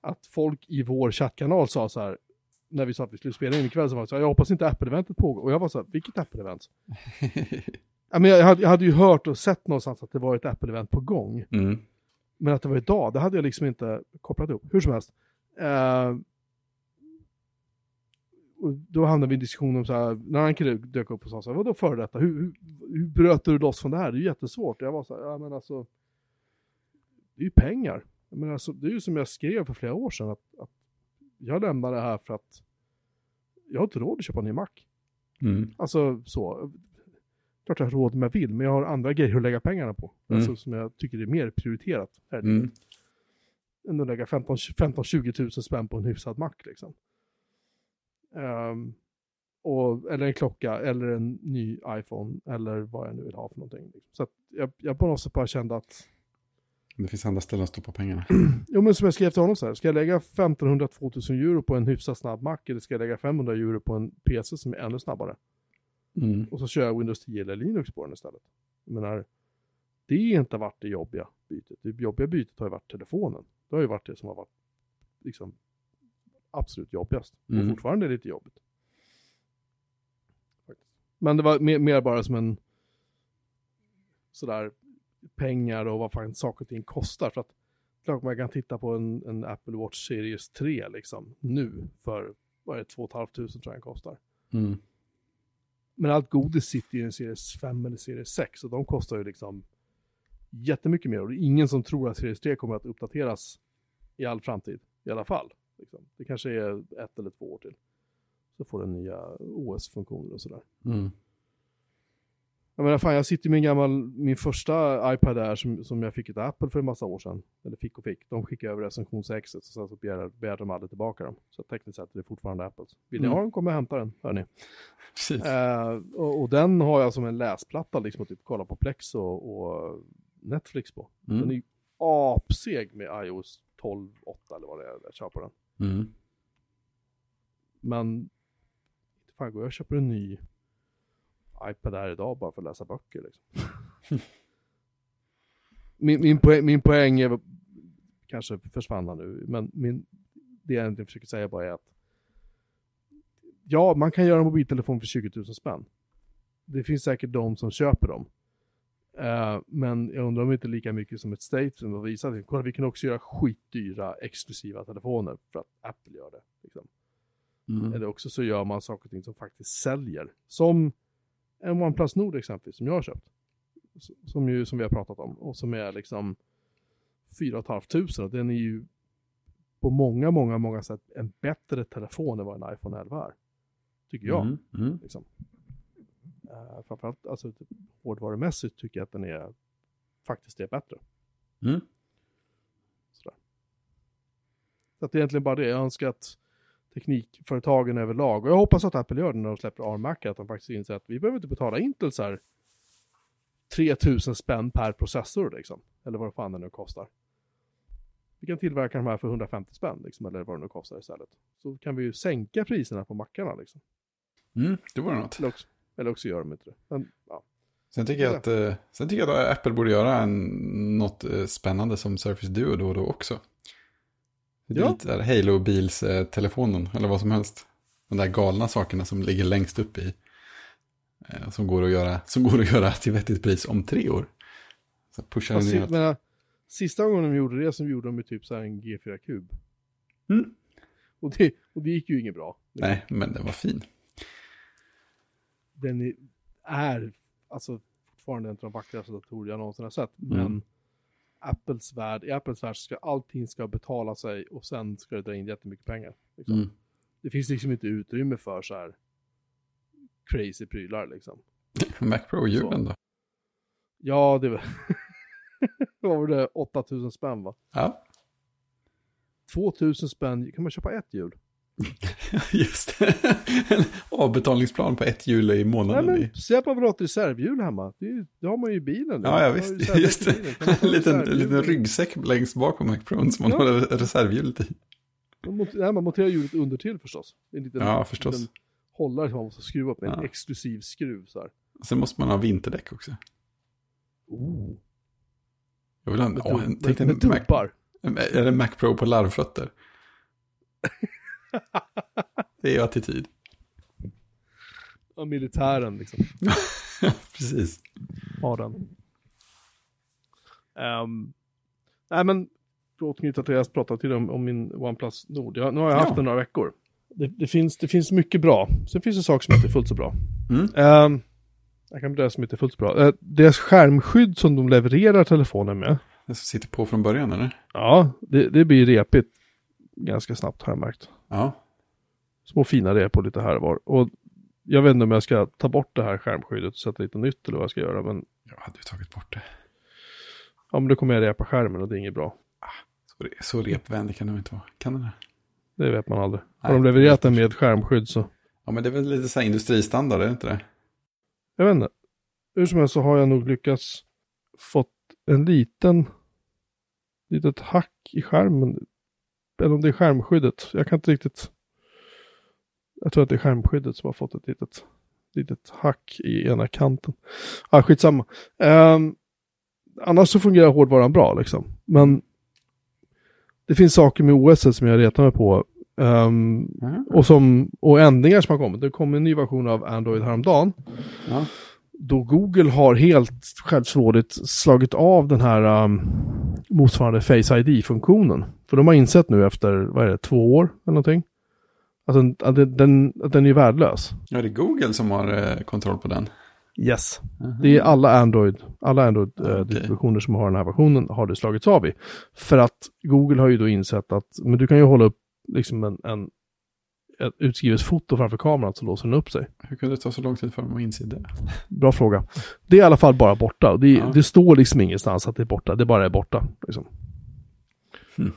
att folk i vår chattkanal sa så här, när vi sa att vi skulle spela in ikväll, så var det så här, jag hoppas inte Apple-eventet pågår. Och jag var så här, vilket Apple-event? ja, men jag, hade, jag hade ju hört och sett någonstans att det var ett Apple-event på gång. Mm. Men att det var idag, det hade jag liksom inte kopplat upp. Hur som helst. Uh, och då hamnade vi i en diskussion om så här, när han kille dök upp och sa så här, vadå före detta? Hur, hur, hur bröt du loss från det här? Det är ju jättesvårt. Jag var så här, ja men alltså, det är ju pengar. Men alltså, det är ju som jag skrev för flera år sedan, att, att jag lämnar det här för att jag har inte råd att köpa en ny Mac. Mm. Alltså så, klart jag har råd om jag vill, men jag har andra grejer att lägga pengarna på. Mm. Alltså som jag tycker är mer prioriterat. Här Mm. Än att lägga 15-20 000 spänn på en hyfsad Mac liksom. Um, och, eller en klocka, eller en ny iPhone, eller vad jag nu vill ha för någonting. Liksom. Så jag, jag på något sätt bara kände att... Det finns andra ställen att stoppa pengarna. jo men som jag skrev till honom så här, ska jag lägga 1500-2000 euro på en hyfsat snabb Mac, eller ska jag lägga 500 euro på en PC som är ännu snabbare? Mm. Och så kör jag Windows 10 eller Linux på den istället. Jag menar, det har inte varit det jobbiga bytet. Det jobbiga bytet har ju varit telefonen. Det har ju varit det som har varit liksom absolut jobbigast. Mm. Och fortfarande lite jobbigt. Men det var mer, mer, bara som en sådär pengar och vad fan saker och ting kostar. För att klart man kan titta på en, en Apple Watch Series 3 liksom nu för vad är det, 2 500 tror jag den kostar. Mm. Men allt godis sitter i en Series 5 eller Series 6 och de kostar ju liksom jättemycket mer och det är ingen som tror att Series 3 kommer att uppdateras i all framtid i alla fall. Liksom. Det kanske är ett eller två år till. Så får den nya OS-funktioner och sådär. Mm. Jag menar fan, jag sitter med en gammal, min första iPad där som, som jag fick ett Apple för en massa år sedan. Eller fick och fick. De skickade över recensionsexet och sen så begärde, begärde de aldrig tillbaka dem. Så tekniskt sett är det fortfarande Apples. Vill ni Mm. ha den, kommer jag hämta den, hörni. Precis. Eh, och, och den har jag som en läsplatta liksom att typ kolla på Plex och, och Netflix på. Mm. Den är ju apseg med iOS 12.8 eller vad det är jag kör på den. Mm. Men fan går jag och köper en ny iPad här idag bara för att läsa böcker liksom. min, min, poäng, min poäng är, kanske försvann han nu, men min, det jag egentligen försöker säga bara är att ja, man kan göra en mobiltelefon för 20 000 spänn. Det finns säkert de som köper dem. Eh, men jag undrar om inte lika mycket som ett statement och visa att kolla, vi kan också göra skitdyra exklusiva telefoner för att Apple gör det. Liksom. Mm. Eller också så gör man saker och ting som faktiskt säljer. Som en OnePlus Nord exempelvis, som jag har köpt. Som, ju, som vi har pratat om. Och som är liksom 4 500. Och den är ju på många, många, många sätt en bättre telefon än vad en iPhone 11 är. Tycker jag. Mm. Mm. Liksom. Uh, framförallt alltså, typ, hårdvarumässigt tycker jag att den är faktiskt är bättre. Mm. Sådär. Så att det är egentligen bara det. Jag önskar att teknikföretagen överlag, och jag hoppas att Apple gör det när de släpper ARM-Mac, att de faktiskt inser att vi behöver inte betala Intel så här 3000 spänn per processor liksom. Eller vad fan det nu kostar. Vi kan tillverka de här för 150 spänn liksom, eller vad det nu kostar istället. Så kan vi ju sänka priserna på mackarna liksom. Mm, det vore något. Eller också, eller också gör de inte det. Men, ja. Sen tycker, jag att, eh, sen tycker jag att Apple borde göra en, något eh, spännande som Surface Duo då och då också. Det är Ja. Lite där Halo-bils-telefonen eller vad som helst. De där galna sakerna som ligger längst upp i. eh, Som går att göra, som går att göra till vettigt pris om tre år. Så pushar si- ner. men, sista gången de gjorde det så gjorde de ju typ så här en G4-kub. Mm. Och, det, och det gick ju inget bra. Nej, men den var fin. Den är, alltså fortfarande en av de vackraste datorer jag någonsin har sett. Mm. Men Apples värld, i Apples värld ska allting ska betala sig och sen ska det dra in jättemycket pengar. Liksom. Mm. Det finns liksom inte utrymme för så här crazy prylar liksom. Mac Pro-hjulen då? Ja, det var... Vad var det? 8000 spänn va? Ja, 2000 spänn, kan man köpa ett hjul? just det. En avbetalningsplan på ett hjul i Nej månaden. men, att man vill ha ett reservhjul hemma. Det, är det har man ju i bilen. nu. Ja, ja har visst. Just det. En liten, liten ryggsäck längst bak på Mac Pro som man Ja. håller reservhjulet i. Man, nej, man monterar hjulet under till förstås. En liten, Ja, förstås. liten hållare som man måste skruva upp med en Ja. exklusiv skruv så här. Sen måste man ha vinterdäck också. Oh. Jag vill ha en, Med, åh, en, med, en med Mac, dumpar. är det Mac Pro på larvfötter? det är ju attityd. Ja, militären liksom. Precis. Har den. Um, nej men, för att återknyta till det jag pratade till om, om min OnePlus Nord. Jag, nu har jag haft Ja. den några veckor. Det, det, finns, det finns mycket bra. Sen finns det saker som inte är fullt så bra. Mm. Ehm, jag kan det som inte är fullt så bra. Uh, deras skärmskydd som de levererar telefonen med. Det som sitter på från början eller? Ja, det, det blir repigt ganska snabbt har jag märkt. Ja. Små fina repor lite här och var. Och jag vet inte om jag ska ta bort det här skärmskyddet och sätta lite nytt eller vad jag ska göra. Men, Jag hade ju tagit bort det. ja, men då kommer jag repa skärmen och det är inget bra. Så, re- så repvänlig kan det inte vara. Kan den det? Det vet man aldrig. Har de levererat den med skärmskydd så. Ja men det är väl lite så här industristandard, är det inte det? Jag vet inte. Hur som helst så har jag nog lyckats fått en liten litet hack i skärmen. Eller om det är skärmskyddet. Jag kan inte riktigt. Jag tror att det är skärmskyddet som har fått ett litet, litet hack i ena kanten. Ah, skitsamma. Um, annars så fungerar hårdvaran bra liksom. Men det finns saker med OS som jag retar mig på. Ehm, och, som, och ändringar som har kommit. Det kom en ny version av Android häromdagen. Ja. Då Google har helt självsvårdigt slagit av den här um, motsvarande Face ID-funktionen. För de har insett nu efter, vad är det, två år eller någonting. Att den, att den, att den är värdelös. Ja, det är Google som har eh, kontroll på den. Yes. Det är alla Android, alla Android-distributioner Okej. som har den här versionen har det slagits av i. För att Google har ju då insett att, men du kan ju hålla upp liksom en, en ett utskrivet foto framför kameran så låser den upp sig. Hur kunde det ta så lång tid för dem att inse det? Bra fråga. Det är i alla fall bara borta. Det, Ja. det står liksom ingenstans att det är borta. Det bara är borta. Liksom. Hmm.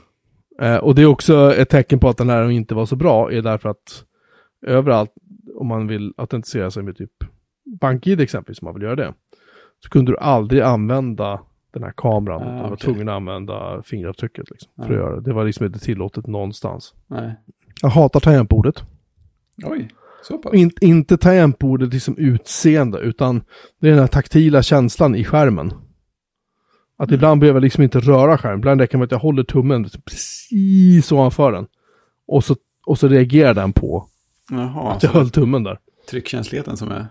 Eh, och det är också ett tecken på att den här inte var så bra. Är därför att överallt, om man vill autentisera sig med typ BankID exempelvis, om man vill göra det. Så kunde du aldrig använda den här kameran. Ah, du var okej. tvungen att använda fingeravtrycket. Liksom, för Ah. att göra det. Det var liksom inte tillåtet någonstans. Nej. Jag hatar tangentbordet. Oj, så pass? In, inte tangentbordet liksom utseende, utan det är den här taktila känslan i skärmen. Att Mm. ibland behöver jag liksom inte röra skärmen. Ibland räcker det med att jag håller tummen precis ovanför den. Och så, och så reagerar den på Jaha, att jag höll tummen där. tryckkänsligheten som är...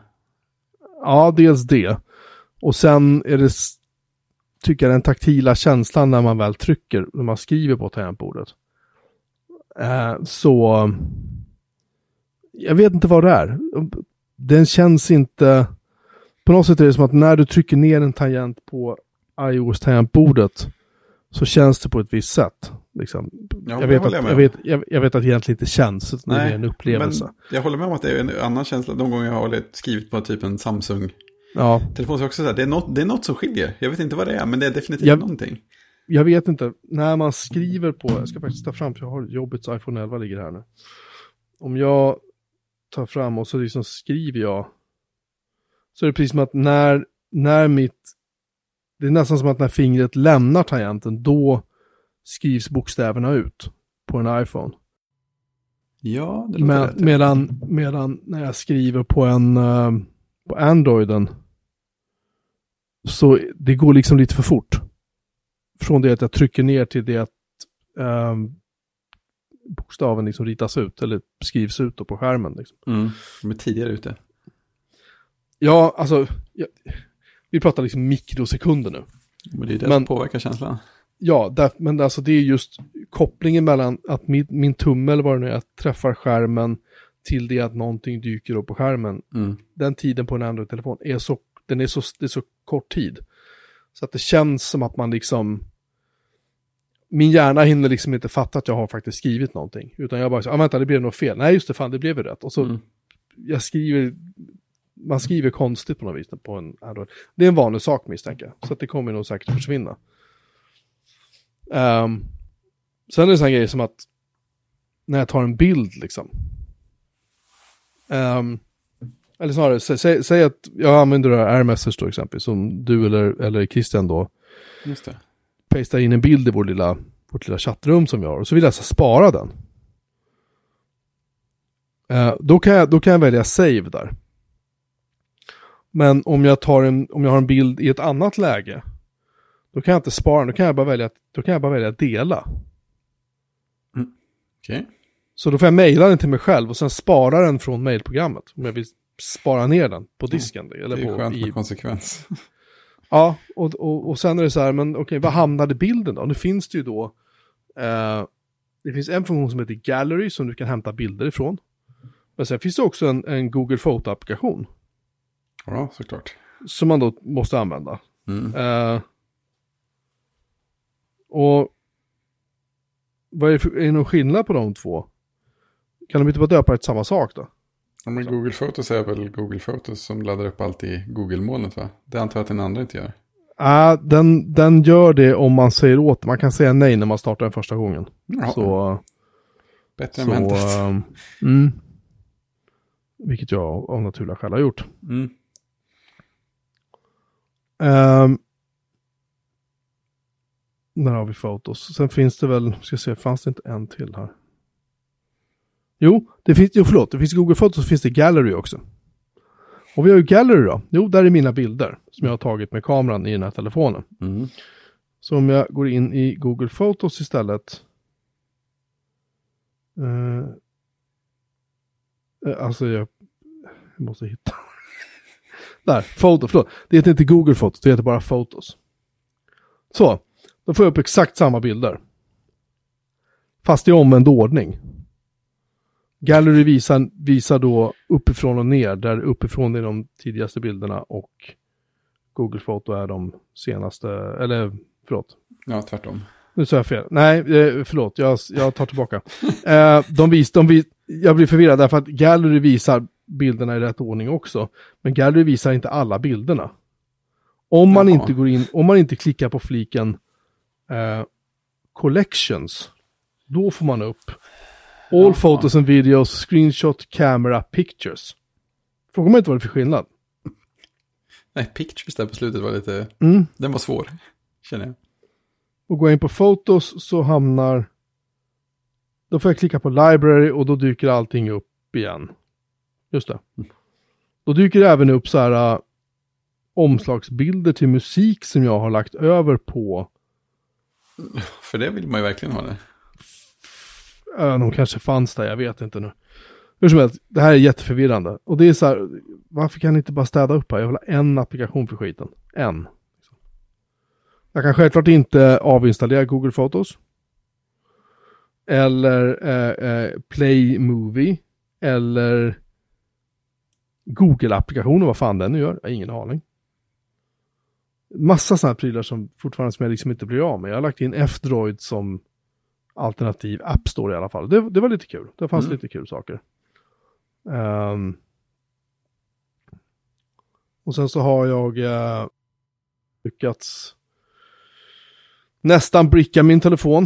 Ja, dels det. Och sen är det, tycker jag, den taktila känslan när man väl trycker, när man skriver på tangentbordet. Eh, så, jag vet inte vad det är. Den känns inte, på något sätt är det som att när du trycker ner en tangent på iOS-tangentbordet så känns det på ett visst sätt. Liksom. Ja, jag, vet att, jag vet, jag, jag vet att det egentligen inte känns, utan det är en upplevelse. Men jag håller med om att det är en annan känsla. De gånger jag har skrivit på typ en Samsung-telefon Ja, så är också så här, det är, något, det är något som skiljer. Jag vet inte vad det är, men det är definitivt Jag- någonting. Jag vet inte, när man skriver på, jag ska faktiskt ta fram, för jag har jobbets iPhone 11 ligger här nu. Om jag tar fram och så liksom skriver jag, så är det precis som att när, när mitt, det är nästan som att när fingret lämnar tangenten, då skrivs bokstäverna ut på en iPhone. Ja, det låter Med, rätt. medan, medan när jag skriver på en, eh, på Androiden, så det går liksom lite för fort. Från det att jag trycker ner till det att ehm, bokstaven liksom ritas ut eller skrivs ut på skärmen. Liksom. Mm. De är tidigare ute. Ja, alltså, jag, vi pratar liksom mikrosekunder nu. Men det är det Men- som påverkar känslan. Ja, där, men alltså det är just kopplingen mellan att min, min tumme eller vad det nu är träffar skärmen till det att någonting dyker upp på skärmen. Mm. Den tiden på en Android-telefon är så, den är så, det är så kort tid. Så att det känns som att man liksom, min hjärna hinner liksom inte fatta att jag har faktiskt skrivit någonting. Utan jag bara, så, ah, vänta det blev nog fel. Nej just det, fan det blev ju rätt. Och så, Mm. jag skriver, man skriver konstigt på något vis på en Android. Det är en vanlig sak misstänker jag. Så det kommer nog säkert försvinna. Um, sen är det en sån grej som att när jag tar en bild liksom. Ehm, eller snarare, sä, säg, säg att jag använder det här AirMessage då exempelvis, som du eller, eller Christian då Just det. Pastar in en bild i vår lilla, vårt lilla chattrum som vi har, och så vill jag så spara den. Eh, då, kan jag, då kan jag välja save där. Men om jag, tar en, om jag har en bild i ett annat läge, då kan jag inte spara den, då kan jag bara välja, att- då kan jag bara välja att dela. Okej. Så då får jag mejla den till mig själv och sen spara den från mejlprogrammet. Om jag vill spara ner den på disken. Eller Det är på, skönt i, med konsekvens. Ja, och, och, och sen är det så här, men okej, vad hamnade bilden då? Nu finns det ju då, eh, det finns en funktion som heter Gallery som du kan hämta bilder ifrån. Men sen finns det också en, en Google Photo-applikation Ja, såklart. som man då måste använda. Mm. Eh, och vad är det, för, är det någon skillnad på de två? Kan de inte bara döpa det till samma sak då? Ja, men Google Photos är väl Google Photos som laddar upp allt i Google-molnet va? Det antar jag att den andra inte gör. Ah, den, den gör det om man säger åt. Man kan säga nej när man startar den första gången. Ja, Så... bättre än Så, väntat. ehm, mm. Vilket jag av naturliga skäl har gjort. Mm. Um, där har vi fotos. Sen finns det väl, ska se, fanns det inte en till här? Jo, det finns, jo förlåt, det finns Google Fotos så finns det Gallery också. Och vi har ju Gallery då. Jo, där är mina bilder som jag har tagit med kameran i den här telefonen. Mm. Så om jag går in i Google Photos istället. Eh, eh, alltså jag, jag måste hitta. Där, foto, förlåt. Det heter inte Google Photos, det heter bara Photos. Så, då får jag upp exakt samma bilder. Fast i omvänd ordning. Gallery visar, visar då uppifrån och ner, där uppifrån är de tidigaste bilderna och Google Photo är de senaste, eller förlåt, Ja, tvärtom. nu sa jag fel. Nej, eh, förlåt, jag, jag tar tillbaka. Eh, de vis, de vis, jag blir förvirrad därför att Gallery visar bilderna i rätt ordning också. Men Gallery visar inte alla bilderna. Om man Jaha. inte går in, om man inte klickar på fliken eh, Collections, då får man upp All Jaha. photos and videos, screenshot, camera, pictures. Frågar man inte vad det är för skillnad. Nej, pictures där på slutet var lite, Mm. den var svår. Känner jag. Och går jag in på Photos så hamnar... Då får jag klicka på Library och då dyker allting upp igen. Just det. Då dyker det även upp så här äh, omslagsbilder till musik som jag har lagt över på... För det vill man ju verkligen ha det. Äh, de kanske fanns där, jag vet inte nu. Hur som helst, det här är jätteförvirrande. Och det är så här, varför kan ni inte bara städa upp här? Jag vill ha en applikation för skiten. En. Jag kan självklart inte avinstallera Google Photos. Eller eh, eh, Play Movie. Eller Google-applikationen, vad fan den nu gör. Jag har ingen aning. Massa sådana här prylar som fortfarande som jag liksom inte blir av med. Jag har lagt in F-Droid som alternativ App Store i alla fall. Det, det var lite kul. Det fanns Mm. lite kul saker. Ehm. och sen så har jag eh, lyckats nästan bricka min telefon.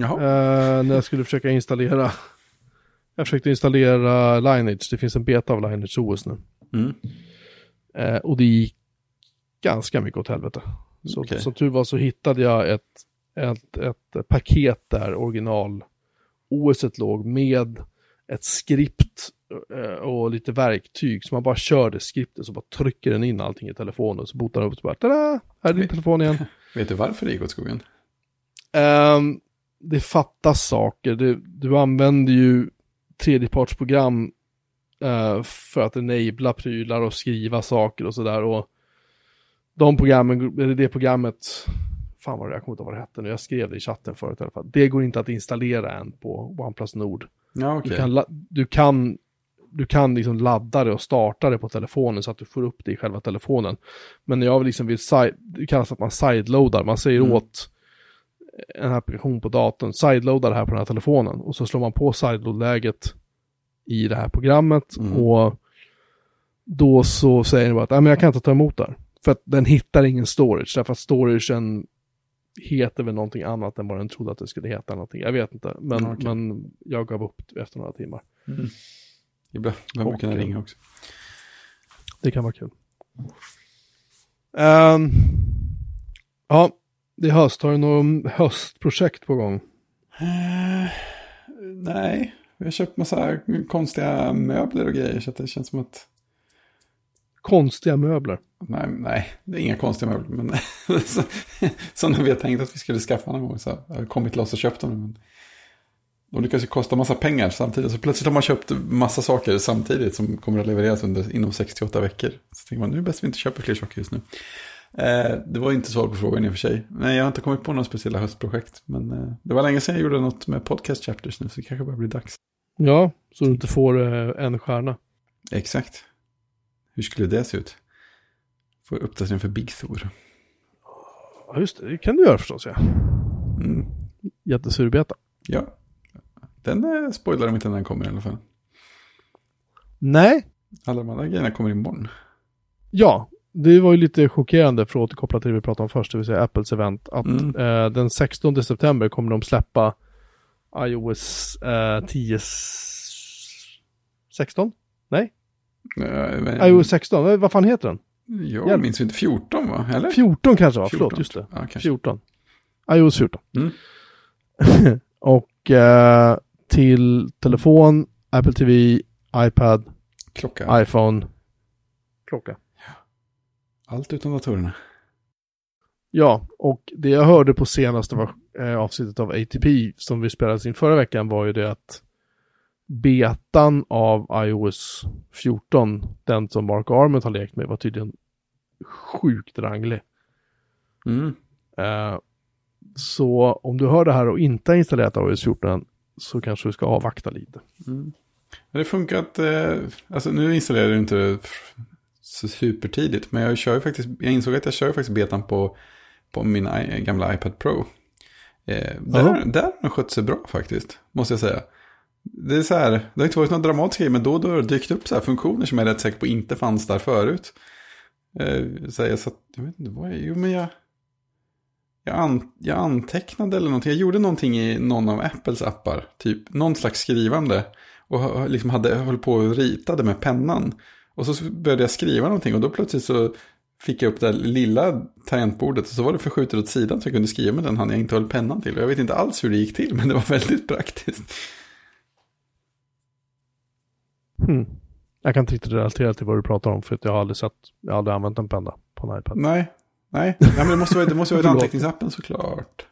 Eh, när jag skulle försöka installera. Jag försökte installera Lineage. Det finns en beta av Lineage OS nu. Mm. Eh, och det gick ganska mycket åt helvete. Så Okej. som tur var så hittade jag ett, ett, ett paket där original OS låg med ett skript eh, och lite verktyg. Så man bara kör det skriptet så bara trycker den in allting i telefonen. Så botar den upp och bara tada! Här är din telefon igen. Vet du varför det gick åt skogen? Ehm, det fattas saker. Du, du använder ju tredjepartsprogram eh, för att enabla prylar och skriva saker och sådär. Och de programmen, eller det programmet, fan vad det, jag kommer inte ihåg vad det hette nu, jag skrev det i chatten förut i alla fall. Det går inte att installera än på OnePlus Nord. Ja, okej. Du kan, du kan, du kan liksom ladda det och starta det på telefonen så att du får upp det i själva telefonen. Men jag liksom vill, side, det kallas att man sideloadar, man säger Mm. åt en applikation på datorn, sideloada det här på den här telefonen och så slår man på sideload-läget i det här programmet Mm. och då så säger den bara att "Nej, men jag kan inte ta emot det här. För att den hittar ingen storage, därför att storagen heter väl någonting annat än vad den trodde att det skulle heta. Någonting. Jag vet inte, men, okej. men jag gav upp efter några timmar. Mm. Ibland behöver man kunna ringa också. Det kan vara kul. Ehm, ja, det är höst. Har du något höstprojekt på gång? Eh, nej, vi har köpt massa konstiga möbler och grejer så att det känns som att... Konstiga möbler. Nej, nej det är inga konstiga möbler. Men så- sådana vi har tänkt att vi skulle skaffa någon gång. Så jag har kommit loss och köpt dem. Men de lyckas ju kosta massa pengar samtidigt. Så plötsligt har man köpt massa saker samtidigt som kommer att levereras under, inom 68 veckor. Så tänker man, nu är det bäst vi inte köper fler saker just nu. Eh, det var inte svar på frågan i och för sig. Nej, jag har inte kommit på några speciella höstprojekt. Men eh, det var länge sedan jag gjorde något med podcast chapters nu. Så det kanske börjar bli dags. Ja, så du inte får eh, en stjärna. Exakt. Hur skulle det se ut? Får uppdatering för Big Thor. Ja, just det. Det kan du göra förstås, ja. Mm. Jättesurbeta. Ja. Den eh, spoilar de inte när den kommer i alla fall. Nej, Alla de andra grejerna kommer imorgon. ja. Det var ju lite chockerande för att återkoppla till det vi pratade om först, det vill säga Apples event. Att Mm. eh, den 16 september kommer de släppa iOS eh, 10... s- 16? Nej, Eh, men- iOS 16. Eh, Vad fan heter den? Jag Hjälp. minns inte. 14 va? Eller? 14 kanske va? 14. Förlåt, just det. Ja, kanske. 14. iOS 14. Mm. och eh, till telefon, Apple TV, iPad, Klocka. iPhone, klocka. Allt utom datorerna. Ja, och det jag hörde på senaste var, eh, avsnittet av ATP som vi spelade in förra veckan var ju det att betan av iOS 14, den som Mark Arment har lekt med, var tydligen sjukt ranglig. Mm. Eh, så om du hör det här och inte har installerat iOS 14 så kanske du ska avvakta lite. Mm. Det funkar att, eh, alltså nu installerar jag inte så supertidigt, men jag kör ju faktiskt, jag insåg att jag kör faktiskt betan på, på min gamla iPad Pro. Eh, där, Jaha. där har den skött sig bra faktiskt, måste jag säga. Det är så här, det har inte varit några dramatiska grejer, men då och då har det dykt upp så här funktioner som jag är rätt säker på inte fanns där förut. Eh, så här, jag satt, jag vet inte vad jag, jo men jag, jag, an, jag antecknade eller någonting, jag gjorde någonting i någon av Apples appar, typ någon slags skrivande. Och liksom hade, höll på och ritade med pennan. Och så började jag skriva någonting och då plötsligt så fick jag upp det lilla tangentbordet och så var det förskjutet åt sidan så jag kunde skriva med den hand jag inte höll pennan till. Och jag vet inte alls hur det gick till men det var väldigt praktiskt. Hmm. Jag kan inte riktigt relatera till vad du pratar om för att jag har aldrig sett, jag har aldrig använt en penna på en iPad. Nej, nej, nej men det måste vara, det måste vara anteckningsappen såklart.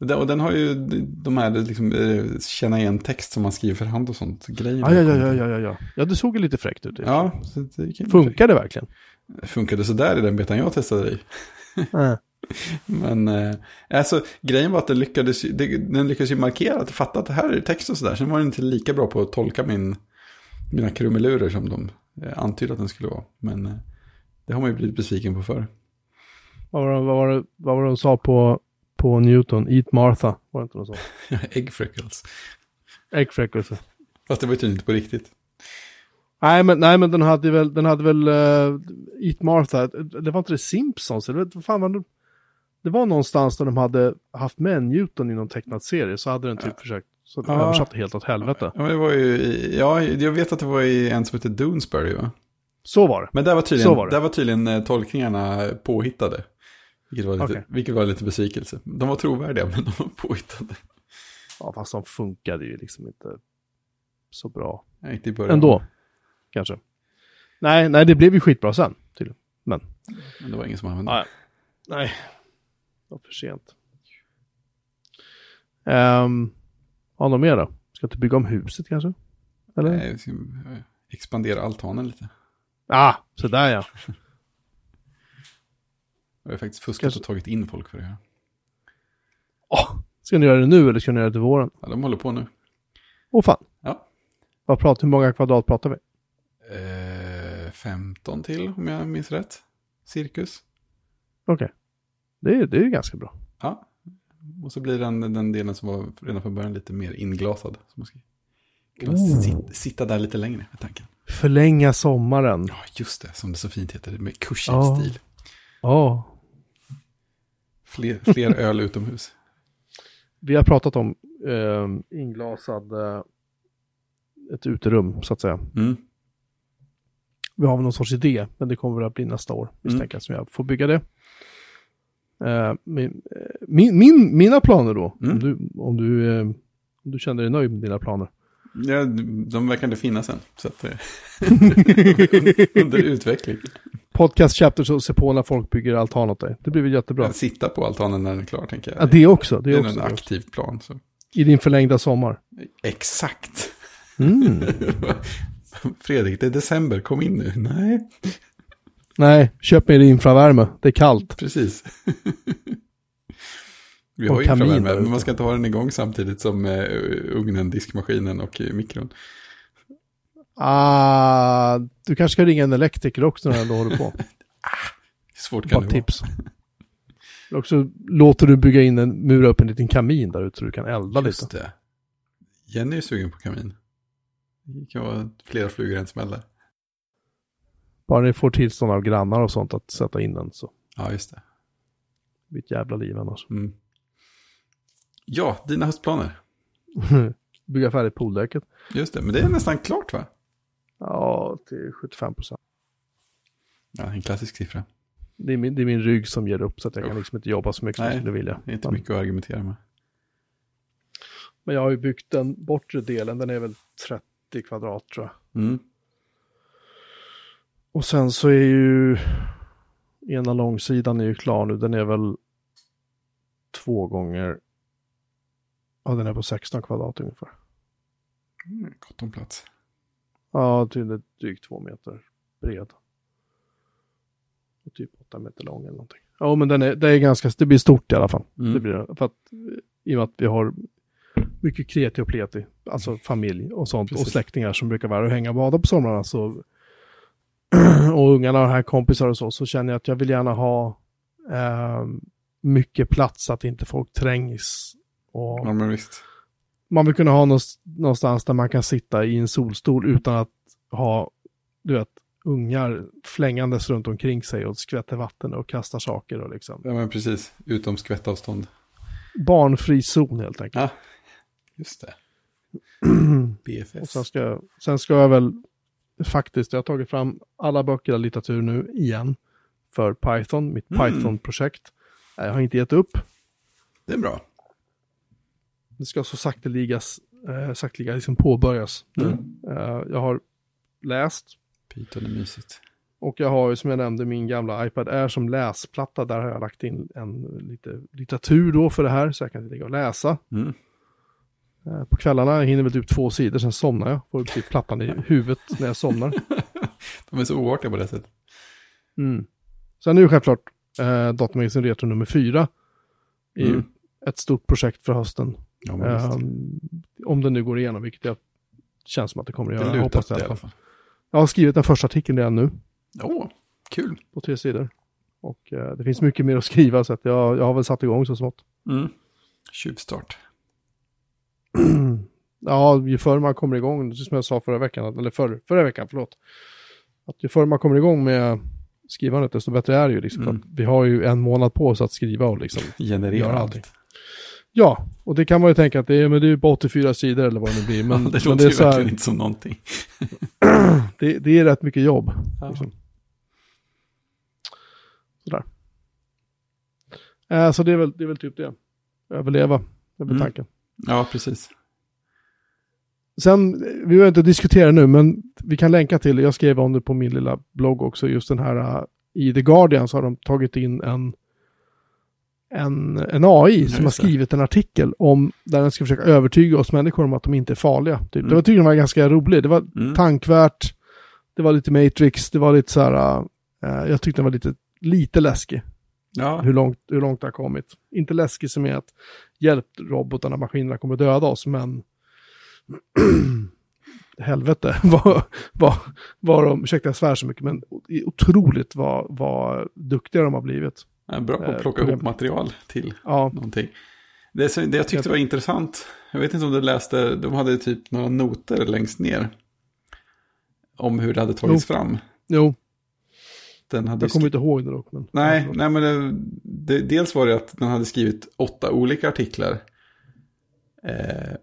Och den har ju de här liksom, eh, känna igen text som man skriver för hand och sånt. Grejer. Ja, ja, ja, ja, ja, ja, ja. Det såg ju lite fräckt ut. Ja, så det Funkar det verkligen? Funkade sådär i den betan jag testade i. Nej. Men eh, alltså, grejen var att den lyckades, det, den lyckades ju markera att det fattade att det här är text och sådär. Sen var den inte lika bra på att tolka min, mina krumelurer som de eh, antydde att den skulle vara. Men eh, det har man ju blivit besviken på förr. Vad var det, vad var det, vad var det de sa på, på Newton? Eat Martha, var det inte något sånt? Egg freckles. Egg freckles. Fast det var ju tydligen inte på riktigt. Nej men, nej, men den hade väl, den hade väl uh, Eat Martha, det var inte det Simpsons, eller vad fan var det? det var någonstans där de hade haft med Newton i någon tecknad serie så hade den typ försökt, så den Ja. översatte helt åt helvete. Ja, men det var ju ja, jag vet att det var i en som heter Doonesbury va? Så var det. Men där var tydligen, var det. Där var tydligen eh, tolkningarna påhittade. Vilket var, lite, Okej. vilket var lite besvikelse. De var trovärdiga men de var påhittade. Ja, fast de funkade ju liksom inte så bra. Nej, Inte i början. Ändå, kanske. Nej, nej, det blev ju skitbra sen. Till. Men, Men det var ingen som använde nej. nej. Det var för sent. Um, har något mer då? Ska du bygga om huset kanske? Eller? Nej, jag ska eh, expandera altanen lite. Ah, så där ja. Jag har faktiskt fuskat Kanske- och tagit in folk för det här. Åh, ska ni göra det nu eller ska ni göra det till våren? Ja, de håller på nu. Åh fan. Ja. Vad pratar, hur många kvadrat pratar vi? Eh, 15 till om jag minns rätt. Cirkus. Okej. Det, är- det är ju ganska bra. Ja. Och så blir den, den delen som var redan från början lite mer inglasad. Så man ska kunna Oh. sit, sitta där lite längre med tanken. Förlänga sommaren. Ja, just det. Som det så fint heter. Med Ja. Cushing-stil. Ja. Fler, fler öl utomhus. Vi har pratat om eh, inglasad, eh, ett uterum så att säga. Mm. Vi har väl någon sorts idé, men det kommer väl att bli nästa år misstänker jag, som jag får bygga det. Eh, min, eh, min, min, mina planer då, Mm. om, du, om, du, eh, om du känner dig nöjd med dina planer. Ja, de verkar inte finnas än. Så att, under utveckling. Podcast chapters och se på när folk bygger altan åt dig. Det blir väl jättebra. Jag sitta på altanen när den är klar, tänker jag. Ja, det också. Det det är är också en det. aktiv plan. Så. I din förlängda sommar. Exakt. Mm. Fredrik, det är december, kom in nu. Nej, Nej, köp mer infravärme. Det är kallt. precis. Vi Och har infravärme, men man ska inte ha den igång samtidigt som eh, ugnen, diskmaskinen och eh, mikron. Ah, du kanske ska ringa en elektriker också när du håller på. Hur svårt kan Bara det vara? tips. Eller också låter du bygga in en, mura upp en liten kamin där ute så du kan elda Just lite. det. Jenny är sugen på kamin. Det kan vara flera flugor i en smäll där. Bara ni får tillstånd av grannar och sånt att sätta in den så Ja, just det. det blir ett jävla liv annars. Mm. Ja, dina höstplaner. Bygga färdigt pooldäcket. Just det, men det är nästan klart va? Ja, till 75 procent. Ja, en klassisk siffra. Det, är min- det är min rygg som ger upp så att jag kan Usch. liksom inte jobba så mycket som jag Nej, skulle vilja. Det är inte mycket att argumentera med. Men jag har ju byggt den bortre delen, den är väl 30 kvadrat tror jag. Mm. Och sen så är ju ena långsidan är ju klar nu, den är väl två gånger, ja den är på 16 kvadrat ungefär. Mm, Gott om plats. Ja, till ett drygt två meter bred. Och typ åtta meter lång eller någonting. Ja, men den är, det är ganska, det blir stort i alla fall. Mm. Det blir. För att, I och med att vi har mycket kreti och pleti, alltså familj och sånt, och Precis. släktingar som brukar vara och hänga och bada på somrarna. Så, och ungarna har här kompisar och så, så känner jag att jag vill gärna ha eh, mycket plats så att inte folk trängs. Och Ja, men visst. man vill kunna ha någonst- någonstans där man kan sitta i en solstol utan att ha, du vet, ungar flängandes runt omkring sig och skvätter vatten och kastar saker och liksom. Ja, men precis. Utom skvättavstånd. Barnfri zon helt enkelt. Ja, just det. Och BFS. sen ska, sen ska jag väl faktiskt, jag har tagit fram alla böcker och litteratur nu igen för Python, mitt Mm. Python-projekt. Jag har inte gett upp. Det är bra. Det ska så sakteligas, eh, sakteliga liksom påbörjas nu. Mm. Eh, jag har läst Python är mysigt. Och jag har ju som jag nämnde min gamla iPad Air som läsplatta. Där har jag lagt in en lite litteratur då för det här. Så jag kan ligga och läsa. Mm. Eh, På kvällarna jag hinner väl typ två sidor, sen somnar jag. Får typ plattan i huvudet när jag somnar. De är så oartiga på det sättet. Mm. Sen är ju självklart eh, Datamagasin Retro nummer fyra. är Mm. ett stort projekt för hösten. Ja. Ehm, om det nu går igenom, vilket jag känns som att det kommer att det göra. är lutat hoppas det det i alla fall. Jag har skrivit den första artikeln redan nu. Åh, kul. på tre sidor. Och eh, det finns mycket mer att skriva så att jag, jag har väl satt igång så smått. Mm. Tjuvstart. Ja, ju förr man kommer igång, som jag sa förra veckan, eller förr, förra veckan, förlåt. Att ju förr man kommer igång med skrivandet, desto bättre är det ju. Liksom, för Mm. vi har ju en månad på oss att skriva och liksom Generera Gör allt. allting. Ja, och det kan man ju tänka att det är, men det är ju bara 84 sidor eller vad det nu blir. Men, det men låter det, är ju verkligen här, inte som någonting. det, det är rätt mycket jobb. Ja. Liksom. Sådär. Eh, så det är, väl, det är väl typ det. Överleva, det är väl Mm. tanken. Ja, precis. Sen, vi behöver inte diskutera nu, men vi kan länka till. Jag skrev om det på min lilla blogg också, just den här, uh, i The Guardian så har de tagit in en, en, en AI som har skrivit en artikel om, där den ska försöka övertyga oss människor om att de inte är farliga. Typ. Mm. Det var, jag var ganska roligt. Det var Mm. tankvärt, det var lite Matrix, det var lite så här, uh, jag tyckte den var lite, lite läskig Ja, hur långt, hur långt det har kommit. Inte läskigt som är att hjälp robotarna, maskinerna kommer att döda oss, men helvete vad, vad, vad de, ursäkta jag svär så mycket, men otroligt vad, vad duktiga de har blivit. är bra på Eh, att plocka program- ihop material till Ja, någonting. Det, det jag tyckte var intressant, jag vet inte om du läste, de hade typ några noter längst ner. Om hur det hade tagits fram. jo, Den hade jag kommer inte ihåg det dock. Men, Nej, nej men det, det, dels var det att den hade skrivit åtta olika artiklar. Eh,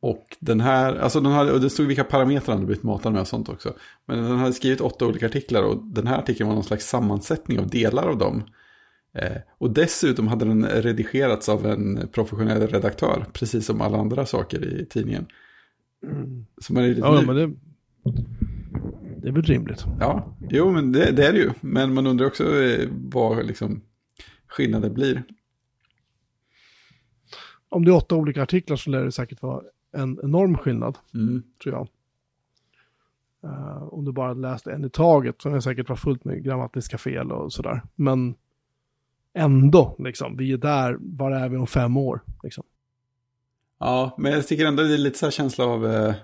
och den här, alltså den hade, och det stod vilka parametrar den hade blivit matad med och sånt också. Men den hade skrivit åtta olika artiklar och den här artikeln var någon slags sammansättning av delar av dem. Eh, och dessutom hade den redigerats av en professionell redaktör, precis som alla andra saker i tidningen. Så man är lite ja, ny- men det, det är väl rimligt. Ja, jo men det, det är det ju. Men man undrar också eh, vad liksom skillnaden blir. Om det är åtta olika artiklar så lär det säkert vara en enorm skillnad, Mm. tror jag. Eh, om du bara läste en i taget så är det säkert var fullt med grammatiska fel och sådär. Men ändå, liksom, vi är där, var är vi om fem år? Liksom. Ja, men jag tycker ändå det är lite så här känsla av, eh,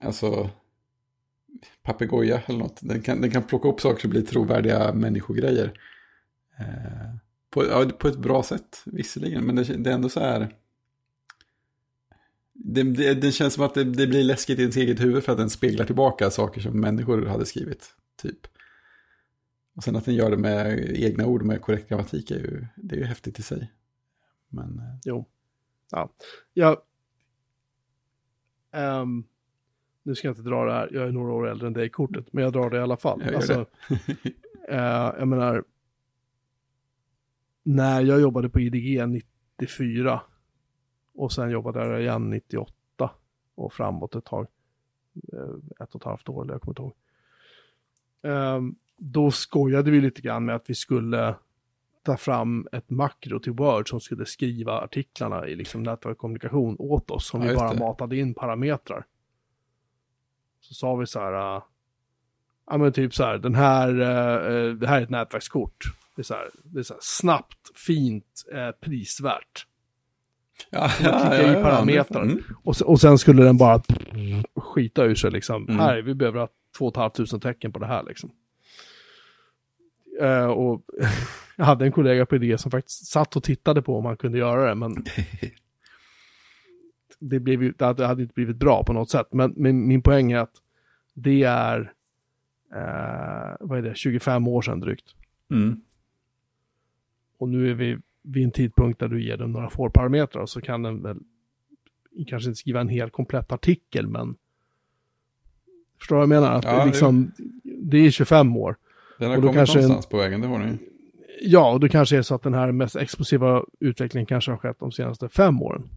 alltså, papegoja eller något. Den kan, den kan plocka upp saker och bli trovärdiga människogrejer. Eh, på, ja, på ett bra sätt, visserligen. Men det, det är ändå så här, det, det, det känns som att det, det blir läskigt i ens eget huvud för att den speglar tillbaka saker som människor hade skrivit, typ. Och sen att den gör det med egna ord med korrekt grammatik är ju, det är ju häftigt i sig. Men, eh, Jo. Ja. Jag, Um ehm, nu ska jag inte dra det här, jag är några år äldre än dig i kortet, men jag drar det i alla fall. Jag Alltså, eh, jag menar, när jag jobbade på IDG 94 och sen jobbade jag igen 98 och framåt ett tag, eh, ett och ett halvt år eller jag kommer inte ihåg. Ehm, då skojade vi lite grann med att vi skulle ta fram ett makro till Word som skulle skriva artiklarna i liksom nätverkskommunikation åt oss, som Ja, vi bara det. matade in parametrar. Så sa vi så här, äh, ja men typ så här, den här, äh, det här är ett nätverkskort. Det är så här, det är så här snabbt, fint, äh, prisvärt. Ja, klicka i parametrar. Mm. Och, och sen skulle den bara skita ur sig liksom. Mm. Här, vi behöver ha 2 500 tecken på det här liksom. Eh, och jag hade en kollega på idé som faktiskt satt och tittade på om man kunde göra det, men det, blev ju, det hade inte blivit bra på något sätt. Men, men min poäng är att det är, eh, vad är det, 25 år sedan drygt. Mm. Och nu är vi vid en tidpunkt där du ger den några får-parametrar och så kan den väl kanske inte skriva en helt komplett artikel, men förstår du vad jag menar? Att Ja, det, är liksom, det är 25 år. Den har Och då kommit kanske en- någonstans på vägen, det har ni. Ja, och det kanske är så att den här mest explosiva utvecklingen kanske har skett de senaste fem åren.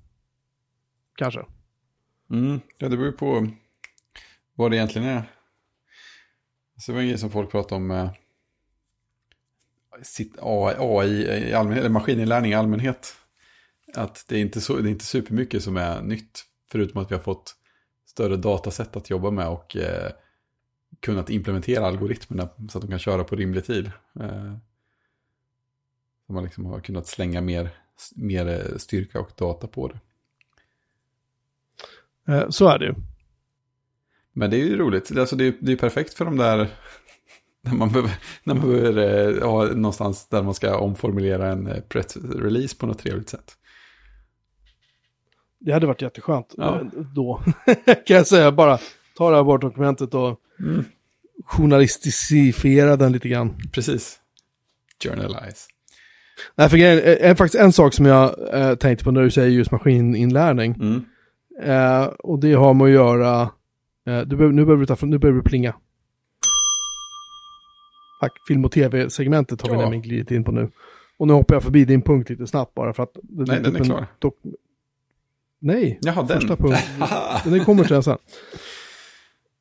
Kanske. Mm. Ja, det beror ju på vad det egentligen är. Så det var en grej som folk pratade om eh, sitt AI, AI i allmänhet, eller maskininlärning i allmänhet. Att det är, inte så, det är inte supermycket som är nytt, förutom att vi har fått större datasätt att jobba med och eh, kunnat implementera algoritmerna så att de kan köra på rimlig tid. Eh, så man liksom har kunnat slänga mer, mer eh, styrka och data på det. Eh, så är det ju. Men det är ju roligt. Alltså det, är, det är perfekt för de där... När man behöver, när man behöver eh, ha någonstans där man ska omformulera en eh, press-release på något trevligt sätt. Det hade varit jätteskönt Ja. då. kan jag säga bara, ta det här Word-dokumentet och Mm. journalistifiera den lite grann. Precis. Journalize. Nej, för grejen är, är faktiskt en sak som jag eh, tänkte på när du säger just maskininlärning. Mm. Eh, och det har med att göra, eh, du behöver, nu behöver du ta nu behöver du plinga. Tack, film och tv-segmentet har vi Ja. nämligen glidit in på nu. Och nu hoppar jag förbi din punkt lite snabbt bara för att... det Nej, dyker den är en klar. dok- Nej, Jaha, den. första den kommer till den sen.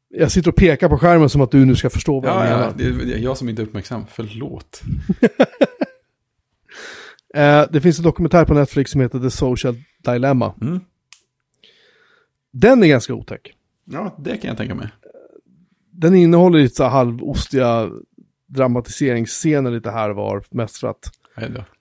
Jag sitter och pekar på skärmen som att du nu ska förstå vad jag Ja, menar. ja, det är jag som inte är uppmärksam. Förlåt. Eh, det finns en dokumentär på Netflix som heter The Social Dilemma. Mm. Den är ganska otäck. Ja, det kan jag tänka mig. Den innehåller lite så här halvostiga dramatiseringsscener lite här var. Mest för att,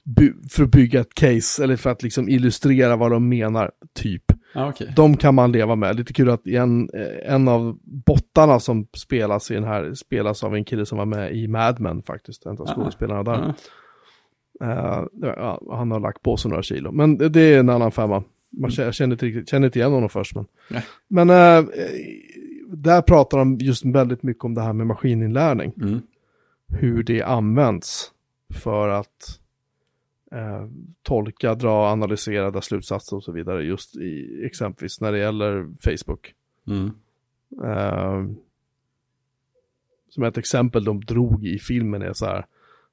by- för att bygga ett case eller för att liksom illustrera vad de menar, typ. Ja, okej. De kan man leva med. Lite kul att en, en av bottarna som spelas i den här spelas av en kille som var med i Mad Men faktiskt. En av Ah. skådespelarna där. Ja, han har lagt på sig några kilo. Men det, det är en annan femma. Man känner, känner, inte, riktigt, känner inte igen honom först. Men, Nej. men eh, där pratar de just väldigt mycket om det här med maskininlärning. Mm. Hur det används för att eh, tolka, dra, analysera, dra slutsatser och så vidare. Just i exempelvis när det gäller Facebook. Mm. Eh, som ett exempel de drog i filmen är så här.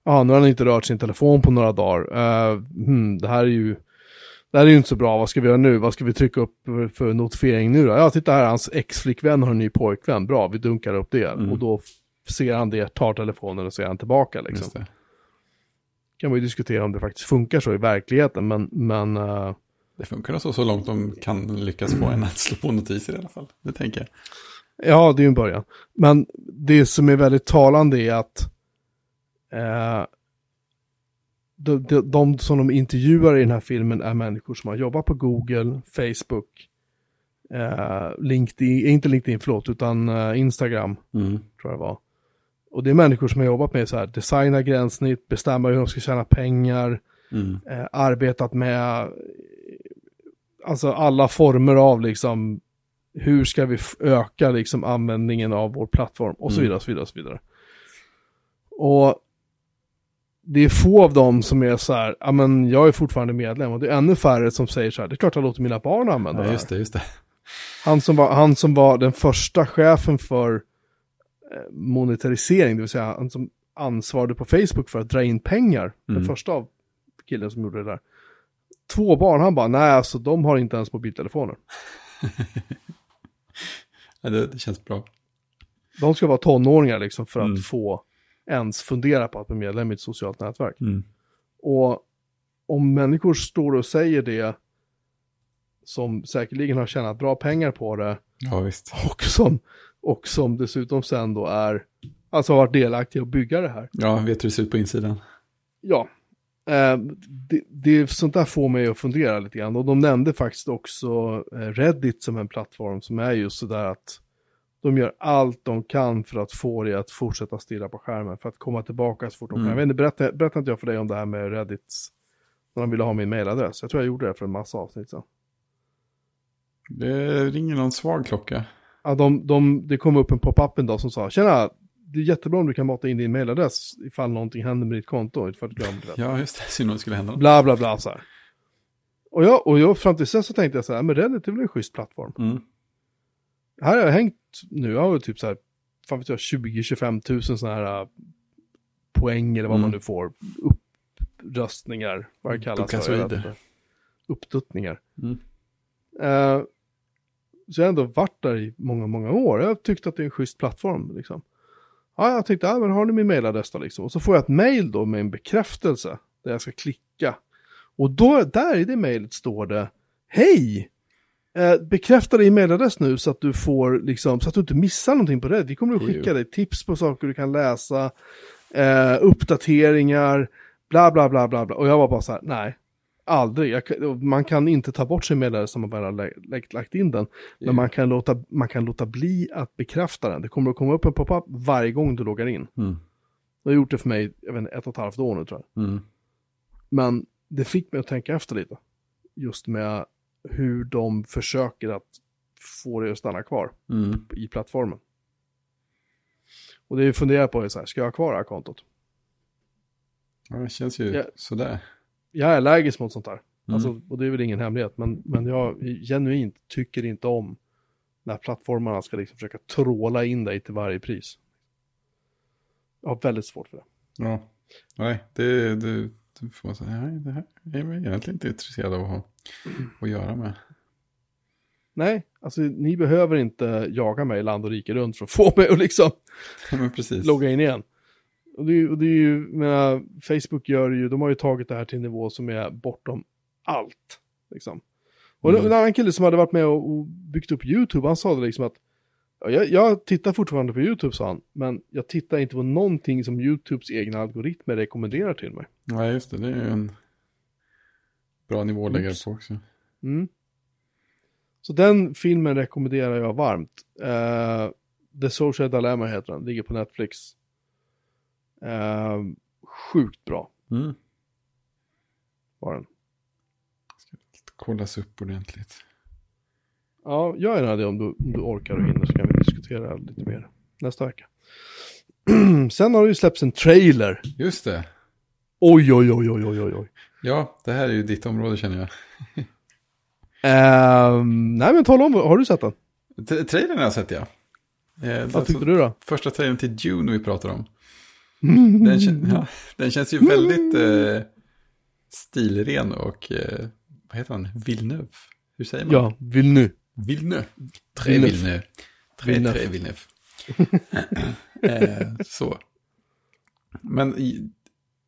Ja, nu har han inte rört sin telefon på några dagar. Eh, hmm, det här är ju det här är ju inte så bra, vad ska vi göra nu? Vad ska vi trycka upp för, notifiering nu då? Ja, titta här, hans ex-flickvän har en ny pojkvän. Bra, vi dunkar upp det. Mm. Och då ser han det, tar telefonen och ser han tillbaka liksom. Det. Kan man ju diskutera om det faktiskt funkar så i verkligheten, men, men eh, Det funkar så, så långt de kan lyckas få en att slå på notiser i alla fall. Det tänker jag. Ja, det är ju en början. Men det som är väldigt talande är att eh, de, de, de som de intervjuar i den här filmen är människor som har jobbat på Google, Facebook, eh, LinkedIn, inte LinkedIn, förlåt, utan eh, Instagram, Mm. tror jag var. Och det är människor som har jobbat med så här, designa gränssnitt, bestämma hur de ska tjäna pengar, Mm. eh, arbetat med eh, alltså alla former av liksom hur ska vi öka liksom användningen av vår plattform och så Mm. vidare, och så vidare, och så vidare. Och det är få av dem som är så här, ja men jag är fortfarande medlem och det är ännu färre som säger så här, det är klart jag låter mina barn använda Ja, det just här. det, just det. Han som, var, han som var den första chefen för eh, monetarisering, det vill säga han som ansvarade på Facebook för att dra in pengar, den Mm. första av killen som gjorde det där. Två barn, han bara, nej alltså de har inte ens mobiltelefoner. Ja, det, det känns bra. De ska vara tonåringar liksom för att Mm. få ens fundera på att bli medlem i ett socialt nätverk. Mm. Och om människor står och säger det som säkerligen har tjänat bra pengar på det Ja, och som, och som dessutom sen då är, alltså har varit delaktiga att bygga det här. Ja, vet hur det ser ut på insidan. Ja, eh, det, det, sånt där får mig att fundera lite grann. Och de nämnde faktiskt också eh, Reddit som en plattform som är just sådär att de gör allt de kan för att få dig att fortsätta stirra på skärmen, för att komma tillbaka så fort de kan. Mm. Jag vet inte, berättade, berättade inte jag för dig om det här med Reddits, när de ville ha min mailadress? Jag tror jag gjorde det för en massa avsnitt sedan. Det ringer någon svag klocka. Ja, de, de, det kom upp en pop-up en dag som sa, tjena, det är jättebra om du kan mata in din mailadress ifall någonting händer med ditt konto, ifall du glömde det. Ja, just det. Synd om det skulle hända något. Bla bla bla så här. Och jag, och jag fram till sen så tänkte jag så här, men Reddit är väl en schysst plattform. Mm. Här har jag hängt nu, jag har typ så här, fan vet jag, 20-25 tusen sådana här äh, poäng eller vad Mm. man nu får. Uppröstningar, vad det kallas. För. Uppduttningar. Mm. Eh, så jag har ändå varit där i många, många år. Jag har tyckt att det är en schysst plattform liksom. Ja, jag tänkte, ja men har ni min mailadress då liksom? Och så får jag ett mail då med en bekräftelse där jag ska klicka. Och då, där i det mailet står det, hej! Eh, bekräfta din mailadress nu så att du får liksom, så att du inte missar någonting på det. Vi kommer att skicka dig tips på saker du kan läsa, eh, uppdateringar, bla bla bla bla bla. Och jag var bara så här, nej, aldrig. Jag, man kan inte ta bort sin mailadress när man väl har lä- lagt, in den. Men man kan, låta, man kan låta bli att bekräfta den. Det kommer att komma upp en pop-up varje gång du loggar in. Mm. Jag har gjort det för mig, jag vet inte, ett och ett halvt år nu tror jag. Mm. Men det fick mig att tänka efter lite. Just med hur de försöker att få det att stanna kvar Mm. i plattformen. Och det jag funderar på är så här, ska jag ha kvar det här kontot? Ja, det känns ju Ja. sådär. Jag är allergisk mot sånt här. Mm. Alltså, och det är väl ingen hemlighet, men, men jag genuint tycker inte om när plattformarna ska liksom försöka tråla in dig till varje pris. Jag har väldigt svårt för det. Ja. Nej, det, det, det får man säga. Nej, det här är jag egentligen inte intresserad av att ha att göra med. Nej, alltså ni behöver inte jaga mig land och rike runt för att få mig att liksom Ja, logga in igen. Och det, är och det är ju, menar, Facebook gör ju, de har ju tagit det här till en nivå som är bortom allt. Liksom. Och Mm. en annan kille som hade varit med och, och byggt upp YouTube, han sa det liksom att ja, jag, jag tittar fortfarande på YouTube, sa han, men jag tittar inte på någonting som YouTubes egna algoritmer rekommenderar till mig. Nej, just det. Det är ju en bra nivå att lägga det på också. Mm. Så den filmen rekommenderar jag varmt. Eh, The Social Dilemma heter den, ligger på Netflix. Eh, sjukt bra Mm. var den. Kollas upp ordentligt. Ja, gör gärna det om du, om du orkar och hinner så kan vi diskutera lite mer nästa vecka. Sen har det ju släppts en trailer. Just det. Oj, oj, oj, oj, oj, oj. Ja, det här är ju ditt område känner jag. Ehm, nej, men tala om, har du sett den? T- Trailern har jag sett, ja. Eh, Vad alltså, tyckte du då? Första trailern till Dune vi pratar om. Den, kän- ja, den känns ju väldigt eh, stilren och, eh, vad heter han, Villeneuve? Hur säger man? Ja, vill nu. Villeneuve. Tre Villeneuve. Villeneuve. Tre, Villeneuve. tre Villeneuve. eh, så. Men,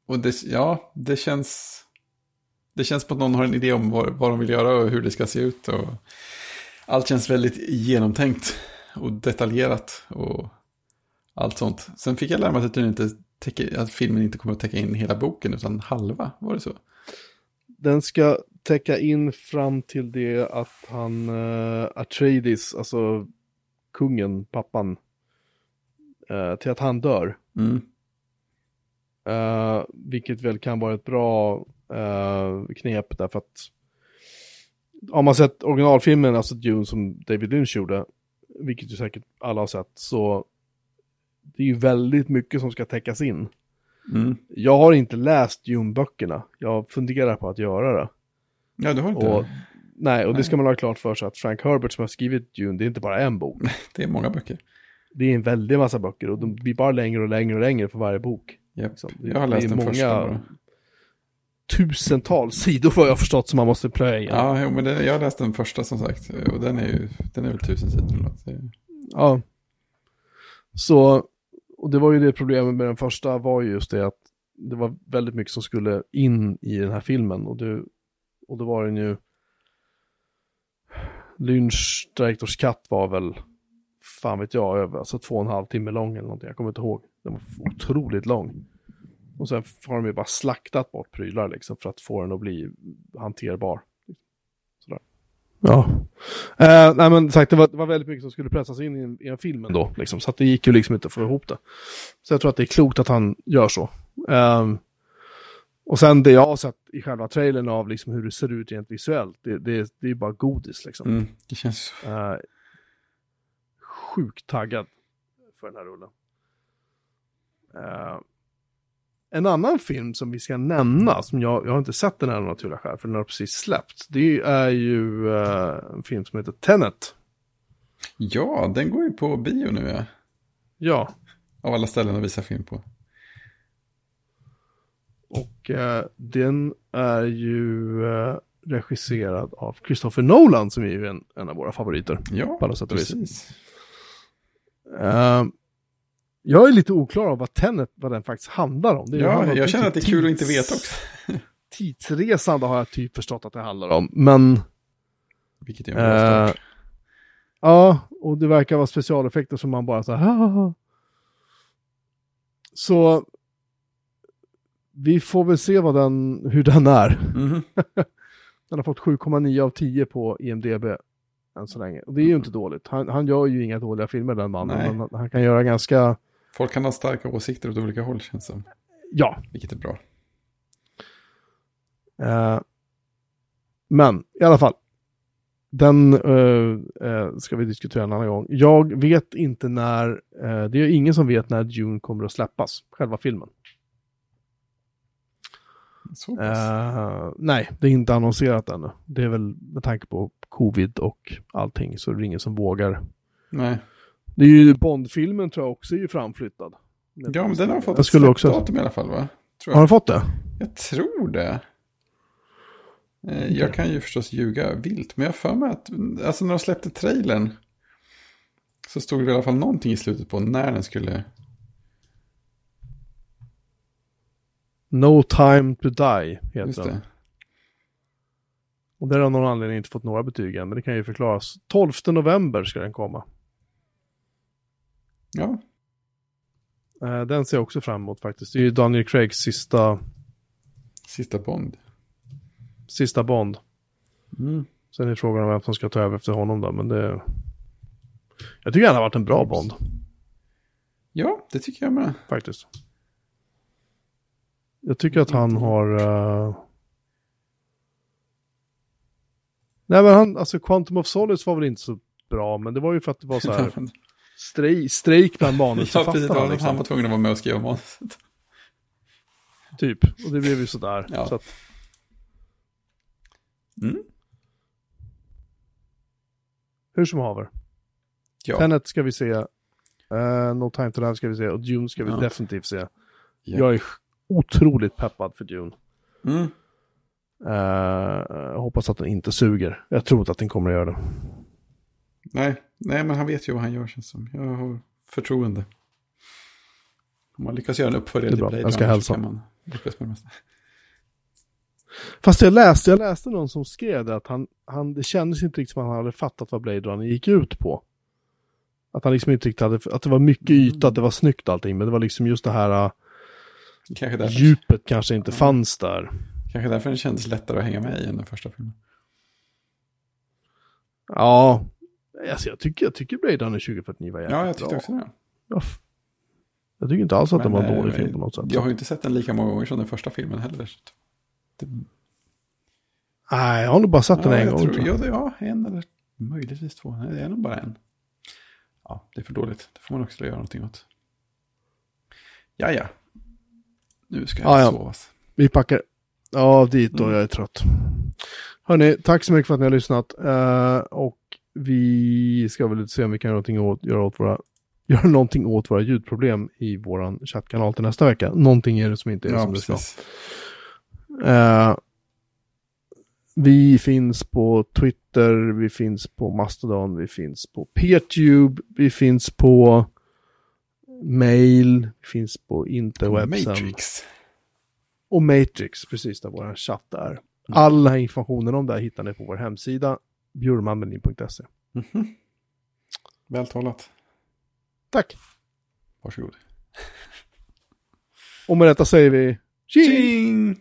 och det, ja, det känns, det känns på att någon har en idé om vad, vad de vill göra och hur det ska se ut. Och allt känns väldigt genomtänkt och detaljerat och allt sånt. Sen fick jag lära mig att, inte täcker, att filmen inte kommer att täcka in hela boken utan halva, var det så? Den ska täcka in fram till det att han, uh, Atreides, alltså kungen, pappan, eh, till att han dör. Mm. Eh, vilket väl kan vara ett bra eh, knep därför att om man sett originalfilmen, alltså Dune som David Lynch gjorde, vilket ju säkert alla har sett, så det är ju väldigt mycket som ska täckas in. Mm. Jag har inte läst Dune-böckerna, jag funderar på att göra det. Ja, du har inte Och, det. nej, och det Nej. ska man ha klart för sig att Frank Herbert som har skrivit Dune, det är inte bara en bok. Det är många böcker. Det är en väldig massa böcker och de blir bara längre och längre och längre för varje bok. Japp. Liksom. Det- Jag har det läst den många- första bara. Tusentals sidor vad jag har förstått som man måste plöja igenom. Ja, men det, jag har läst den första som sagt. Och den är ju, den är väl tusen sidor eller Ja. Så, och det var ju det problemet med den första var ju just det att det var väldigt mycket som skulle in i den här filmen och det, och då var den ju Lynch Directors Cut var väl fan vet jag, över, alltså två och en halv timme lång eller någonting, jag kommer inte ihåg. Den var otroligt lång. Och sen har de ju bara slaktat bort prylar liksom för att få den att bli hanterbar. Sådär. Ja. Eh, nej men sagt, det var, det var väldigt mycket som skulle pressas in i en, i en film ändå. Liksom, så att det gick ju liksom inte att få ihop det. Så jag tror att det är klokt att han gör så. Ehm, och sen det jag har sett i själva trailern av liksom hur det ser ut rent visuellt, det, det, det är bara godis liksom. Mm, det känns... Eh, sjukt taggad för den här rullen. Eh, en annan film som vi ska nämna, som jag, jag har inte sett den här av naturliga skäl, för den har precis släppts. Det är ju eh, en film som heter Tenet. Ja, den går ju på bio nu ja. Ja, Av alla ställen att visa film på. och eh, den är ju eh, regisserad av Christopher Nolan, som är ju en, en av våra favoriter. Ja, På alla sätt och vis. precis. Eh, jag är lite oklar av vad Tenet, vad den faktiskt handlar om. Det Ja, jag känner att det är kul att inte veta också. tidsresande har jag typ förstått att det handlar om. Men Vilket är en bra Eh, start. ja, och det verkar vara specialeffekter som man bara så här. Så vi får väl se vad den, hur den är. Mhm. Den har fått 7,9 av 10 på IMDB än så länge. Och det är ju inte dåligt. Han, han gör ju inga dåliga filmer den mannen. Men han, han kan göra ganska, Folk kan ha starka åsikter åt olika håll känns det som. ja. Vilket är bra. Eh, men i alla fall. den eh, eh, ska vi diskutera en annan gång. Jag vet inte när, det är ingen som vet när Dune kommer att släppas, själva filmen. Så pass. Nej, det är inte annonserat ännu. Det är väl med tanke på covid och allting så är det ingen som vågar. Nej. Det är ju Bond-filmen tror jag också är ju framflyttad. Ja, men den har fått Jag skulle också- datum i alla fall, va? Har du fått det? jag tror det. Eh, Jag kan ju förstås ljuga vilt, men jag har för mig att, alltså när de släppte trailern, så stod det i alla fall någonting i slutet på när den skulle, No time to die heter just den. det. Och det har någon anledning inte fått några betyg än, men det kan ju förklaras. 12 november ska den komma. Ja, Eh, den ser jag också fram emot faktiskt. Det är ju Daniel Craigs sista, sista Bond. sista Bond. Mm. Sen är frågan om vem som ska ta över efter honom då, men det... Jag tycker han har varit en bra Bond, Ja, det tycker jag med. faktiskt. Jag tycker att han har... eh, Nej men han, alltså Quantum of Solace var väl inte så bra, men det var ju för att det var så här strej, strejk bland ja, precis. Manusförfattarna. liksom. han var tvungen att vara med och skriva manuset. Typ, och det blev ju sådär. Ja. Så att, Mm. hur som haver. Ja. Tenet ska vi se. eh, no time to die ska vi se. Och Dune ska vi Ja. definitivt se. Ja. Jag är otroligt peppad för Dune. Mm. Jag hoppas att den inte suger. Jag tror inte att den kommer att göra det. Nej, nej, men han vet ju vad han gör känns som. Jag har förtroende. Om man lyckas göra en uppföljare till. Blade Jag ska Runner hälsa. kan man lyckas med det mesta. Fast jag läste, jag läste någon som skrev det att han, han, det kändes inte riktigt som att han hade fattat vad Blade Runner gick ut på. Att han liksom inte riktigt hade, att det var mycket yta, att det var snyggt allting, men det var liksom just det här uh, Kanske därför, djupet kanske inte fanns där. kanske därför det kändes lättare att hänga med i än den första filmen. Ja, alltså jag tycker, jag tycker Blade Runner 2049 var jävligt Ja, jag tyckte bra. också det. Ja, Jag tycker inte alls att det var en Men, dålig eh, film på något sätt. Jag har ju inte sett den lika många gånger som den första filmen heller. Det, Nej, jag har nog bara sett den ja, en jag gång. tror, tror jag. ja, en eller möjligtvis två. Nej, det är nog bara en. Ja, det är för dåligt. Det får man också göra någonting åt. Ja, ja. Nu ska jag Ja, ja. sovas. Vi packar ja, dit och Mm. jag är trött. Hörni, tack så mycket för att ni har lyssnat. Eh, och vi ska väl se om vi kan göra någonting åt, göra åt våra göra någonting åt våra ljudproblem i våran chattkanal till nästa vecka. Någonting är det som inte är Ja, som det ska. precis. Eh, vi finns på Twitter, vi finns på Mastodon, vi finns på Peertube, vi finns på mail, vi finns på interwebsen. Matrix. Och Matrix, precis där vår chatt är. All den här informationen om det här hittar ni på vår hemsida, bjurmanmelin.se. Mhm. Vältalat. Tack! Varsågod. Och med detta säger vi tjing! Tjing!